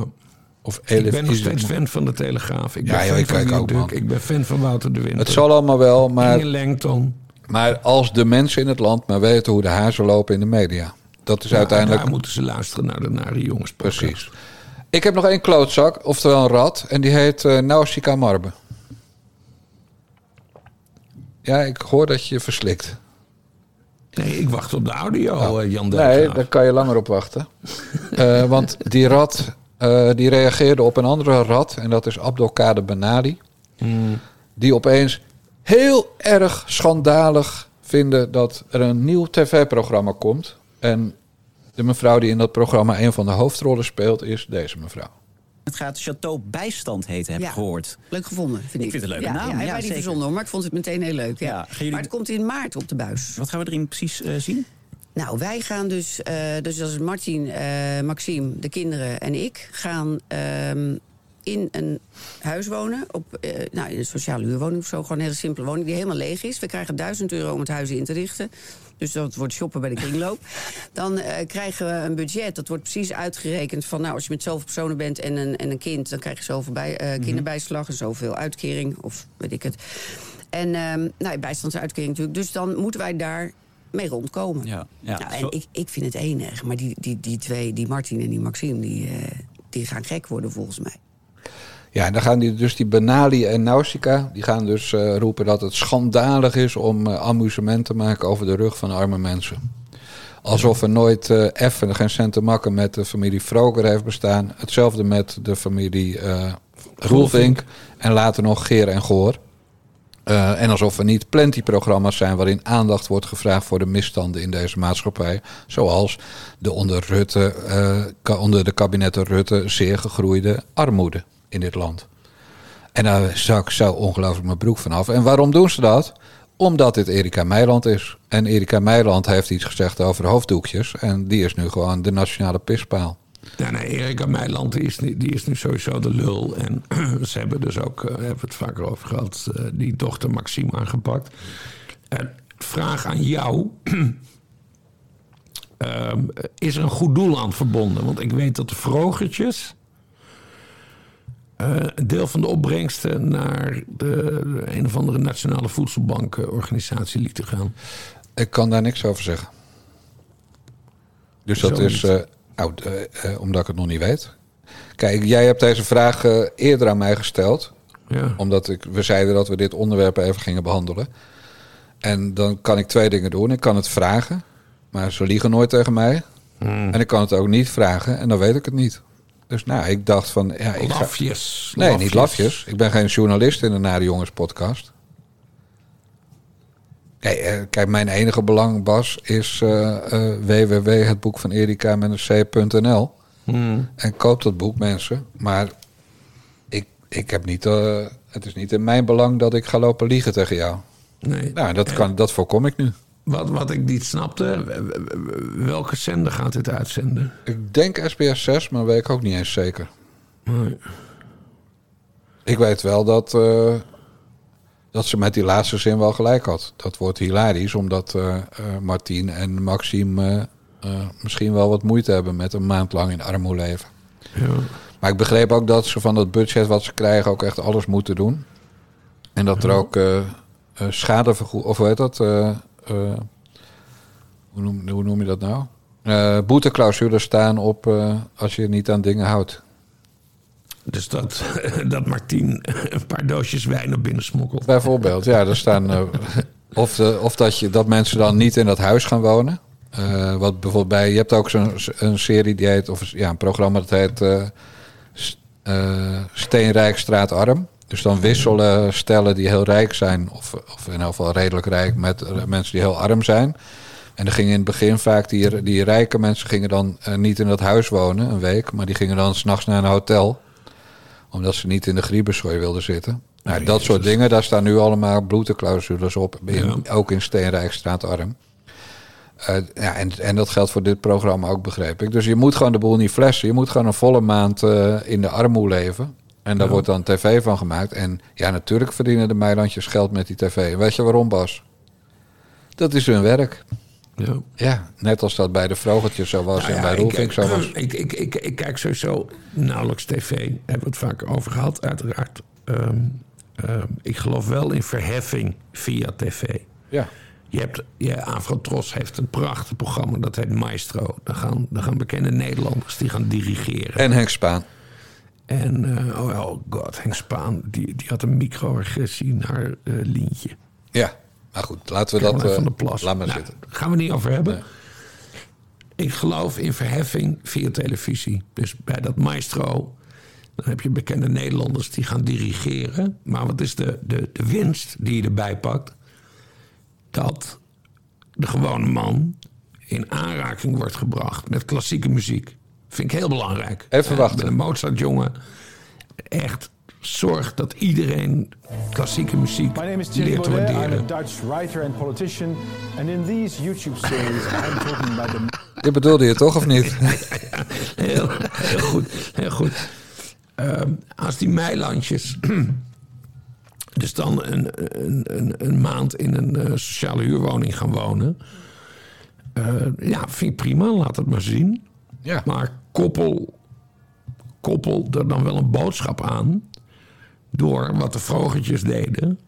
Of Ik Elif ben nog steeds fan van de Telegraaf. Ik ben Ja, joh, ik kijk ook, man. Ik ben fan van Wouter de Winter. Het zal allemaal wel, maar, Langton. maar als de mensen in het land maar weten hoe de hazen lopen in de media. Dat is Ja, uiteindelijk... Daar moeten ze luisteren naar de nare jongens. Precies. Ik heb nog één klootzak, oftewel een rat. En die heet uh, Nausicaa Marbe. Ja, ik hoor dat je verslikt. Nee, ik wacht op de audio, Oh. eh, Jan Nee, Dijkgraaf. daar kan je langer op wachten. [LAUGHS] Eh, want die rat eh, die reageerde op een andere rat. En dat is Abdelkader Benali. Hmm. Die opeens heel erg schandalig vinden dat er een nieuw tv-programma komt. En de mevrouw die in dat programma een van de hoofdrollen speelt is deze mevrouw. Het gaat Chateau Bijstand heten, heb ik Ja. gehoord. Leuk gevonden, vind ik. Ik vind het een leuke ja, naam. Ja, Ja, die zeker. verzonnen hoor, maar ik vond het meteen heel leuk. Ja. Ja, jullie- Maar het komt in maart op de buis. Wat gaan we erin precies eh, zien? Nou, wij gaan dus, eh, dus als Martin, eh, Maxime, de kinderen en ik... gaan ehm, in een huis wonen, op, eh, nou, in een sociale huurwoning of zo. Gewoon een hele simpele woning die helemaal leeg is. We krijgen 1000 euro om het huis in te richten. Dus dat wordt shoppen bij de kringloop. [LAUGHS] Dan eh, krijgen we een budget, dat wordt precies uitgerekend... van nou, als je met zoveel personen bent en een, en een kind... dan krijg je zoveel bij, eh, kinderbijslag en zoveel uitkering, of weet ik het. En ehm nou, bijstandsuitkering natuurlijk. Dus dan moeten wij daar mee rondkomen. Ja, ja. Nou, en ik, ik vind het enig. Maar die, die, die twee, die Martin en die Maxime, die, die gaan gek worden volgens mij. Ja, en dan gaan die, dus die Benali en Nausicaa, die gaan dus eh, roepen dat het schandalig is om eh, amusement te maken over de rug van arme mensen. Alsof er nooit eh effen geen cent te makken met de familie Vroger heeft bestaan. Hetzelfde met de familie Roelvink en later nog Geer en Goor. En alsof er niet plenty-programma's zijn waarin aandacht wordt gevraagd voor de misstanden in deze maatschappij. Zoals de onder, Rutte, onder de kabinetten Rutte zeer gegroeide armoede in dit land. En daar zak zo ongelooflijk mijn broek vanaf. En waarom doen ze dat? Omdat dit Erika Meiland is. En Erika Meiland heeft iets gezegd over hoofddoekjes. En die is nu gewoon de nationale pispaal. Ja, nee, Erika Meiland is, die is nu sowieso de lul. En [CLEARS THROAT] ze hebben dus ook, eh, hebben het vaker over gehad, eh, die dochter Maxime aangepakt. En vraag aan jou. [CLEARS THROAT] Ehm, is er een goed doel aan verbonden? Want ik weet dat de vrogertjes een deel van de opbrengsten naar de, een of andere nationale voedselbankenorganisatie lieten gaan. Ik kan daar niks over zeggen. Dus dat is eh, oud, eh, eh, omdat ik het nog niet weet. Kijk, jij hebt deze vraag eh, eerder aan mij gesteld. Ja. Omdat ik, we zeiden dat we dit onderwerp even gingen behandelen. En dan kan ik twee dingen doen. Ik kan het vragen, maar ze liegen nooit tegen mij. Hmm. En ik kan het ook niet vragen en dan weet ik het niet. Dus nou, ik dacht van... Ja, ik ga- Lafjes. Nee, niet lafjes. Ik ben geen journalist in de Nare Jongens podcast. Kijk, eh, kijk, mijn enige belang, Bas, is eh eh www, het boek van Erika met een c.nl. Hmm. En koop dat boek, mensen. Maar ik, ik heb niet, het is niet in mijn belang dat ik ga lopen liegen tegen jou. Nee. Nou, dat, kan, dat voorkom ik nu. Wat, wat ik niet snapte, welke zender gaat dit uitzenden? Ik denk SBS 6, maar weet ik ook niet eens zeker. Nee. Ik weet wel dat, eh, dat ze met die laatste zin wel gelijk had. Dat wordt hilarisch, omdat eh, Martien en Maxime misschien wel wat moeite hebben met een maand lang in armoede leven. Ja. Maar ik begreep ook dat ze van dat budget wat ze krijgen ook echt alles moeten doen. En dat er ook eh eh schadevergoed... Of heet dat? Eh, hoe, noem, hoe noem je dat nou? Eh boeteclausules staan op eh, als je niet aan dingen houdt. Dus dat, [LAUGHS] dat Martien een paar doosjes wijn naar binnen smokkelt. Bijvoorbeeld, ja, er staan. of de, of dat, je, dat mensen dan niet in dat huis gaan wonen. Wat bijvoorbeeld bij. Je hebt ook zo'n een serie die heet. Of ja, een programma dat heet. Steenrijk Straatarm. Dus dan wisselen stellen die heel rijk zijn. Of, of in ieder geval redelijk rijk. met eh, mensen die heel arm zijn. En dan gingen in het begin vaak die, die rijke mensen gingen dan eh, niet in dat huis wonen een week. Maar die gingen dan s'nachts naar een hotel omdat ze niet in de griebenzooi wilden zitten. Nou, dat soort dingen, daar staan nu allemaal bloedeclausules op. In, Ook in Steenrijkstraat Arm. Eh, ja, en, en dat geldt voor dit programma ook, begreep ik. Dus je moet gewoon de boel niet flessen. Je moet gewoon een volle maand in de armoede leven. En daar Ja. wordt dan tv van gemaakt. En ja, natuurlijk verdienen de Meilandjes geld met die tv. Weet je waarom, Bas? Dat is hun werk. Ja. Ja, net als dat bij de Vrogertjes zo was Nou en ja, bij Roelvink zo was. [CLEARS THROAT] Ik, ik, ik, ik kijk sowieso nauwelijks tv. Daar hebben we het vaak over gehad, uiteraard. Ehm, ehm, ik geloof wel in verheffing via tv. Ja. Je hebt, ja, Afrotros heeft een prachtig programma, dat heet Maestro. Daar gaan, daar gaan bekende Nederlanders die gaan dirigeren. En Henk Spaan. En, eh, oh, oh god, Henk Spaan, die, die had een microagressie naar eh Lientje. Ja, maar goed, laten we dat... eh, van der Plas. Laat maar Nou, zitten. Gaan we niet over hebben. Ik geloof in verheffing via televisie. Dus bij dat maestro, dan heb je bekende Nederlanders die gaan dirigeren. Maar wat is de, de, de winst die je erbij pakt? Dat de gewone man in aanraking wordt gebracht met klassieke muziek. Vind ik heel belangrijk. Even wachten. Ik ben een Mozart-jongen. Echt zorg dat iedereen klassieke muziek My name is Thierry leert te. I'm waarderen. a Dutch writer and politician. And in these YouTube series, I'm talking about the [LAUGHS] Dit bedoelde je toch of niet? [LAUGHS] Heel, heel goed, heel goed. Ehm, als die meilandjes [CLEARS THROAT] dus dan een, een, een, een maand in een eh, sociale huurwoning gaan wonen... eh, ja, vind ik prima, laat het maar zien. Ja. Maar koppel, koppel er dan wel een boodschap aan... door wat de vrogertjes deden...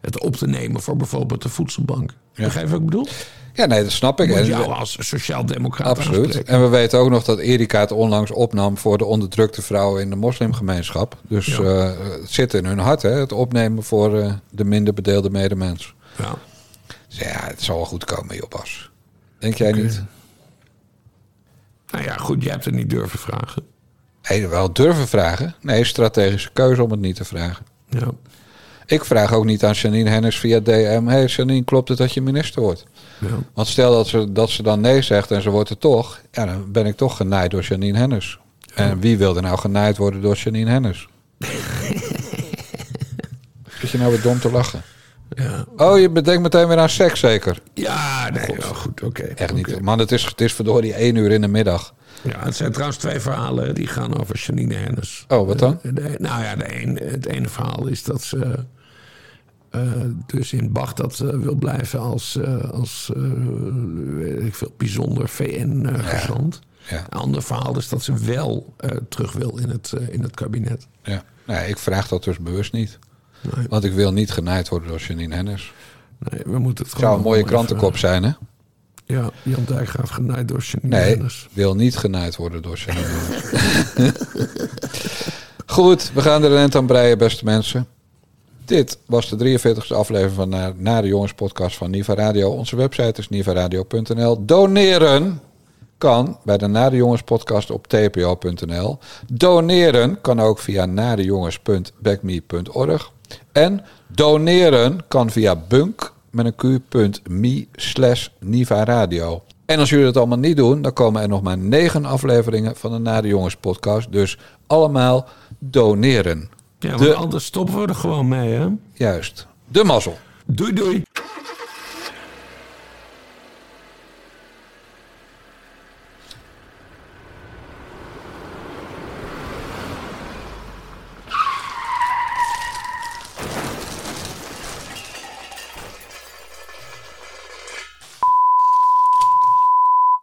het op te nemen voor bijvoorbeeld de voedselbank. Begrijp je wat ik bedoel? Ja, nee, dat snap ik. Moet jou als sociaal-democraat Absoluut. aanspreken. En we weten ook nog dat Erika het onlangs opnam voor de onderdrukte vrouwen in de moslimgemeenschap. Dus Ja. eh, het zit in hun hart, hè, het opnemen voor eh, de minder bedeelde medemens. Ja. Dus ja, het zal wel goed komen, joh, Bas. Denk jij niet? Nou ja, goed, jij hebt het niet durven vragen. Nee, wel durven vragen. Nee, strategische keuze om het niet te vragen. Ja. Ik vraag ook niet aan Janine Hennis via DM... hey Janine, klopt het dat je minister wordt? Ja. Want stel dat ze, dat ze dan nee zegt en ze wordt het toch... Ja, dan ben ik toch genaaid door Janine Hennis. En wie wil er nou genaaid worden door Janine Hennis? [LAUGHS] Zit je nou weer dom te lachen? Ja. Oh, je bedenkt meteen weer aan seks, zeker? Ja, nee, nou goed, oké. Echt niet. Man, het is, het is verdorie één uur in de middag. Ja, het zijn trouwens twee verhalen die gaan over Janine Hennis. Oh, wat dan? Eh, de- nou ja, de een, het ene verhaal is dat ze eh, dus in Bagdad eh, wil blijven als, als weet ik veel, bijzonder VN-gezant. Ja. Een ander verhaal is dat ze wel terug wil in het, in het kabinet. Ja. Nee, ik vraag dat dus bewust niet. Want ik wil niet genaaid worden door Janine Hennis. Nee, we moeten het Het zou een mooie krantenkop even- zijn, hè? Ja, Jan Dijkgraaf genaaid door Janine Nee, Hennis. wil niet genaaid worden door Janine Hennis. [LAUGHS] Goed, we gaan er een eind aan breien, beste mensen. Dit was de 43e aflevering van Naar, Naar de Jongens podcast van Niva Radio. Onze website is nivaradio.nl. Doneren kan bij de Naar de Jongens podcast op tpo.nl. Doneren kan ook via nadejongens.backme.org. En doneren kan via bunk met een q.me slash Niva Radio. En als jullie dat allemaal niet doen, dan komen er nog maar negen afleveringen van de Naar de Jongens podcast. Dus allemaal doneren. Ja, want De- anders stoppen we er gewoon mee, hè? Juist. De mazzel. Doei, doei.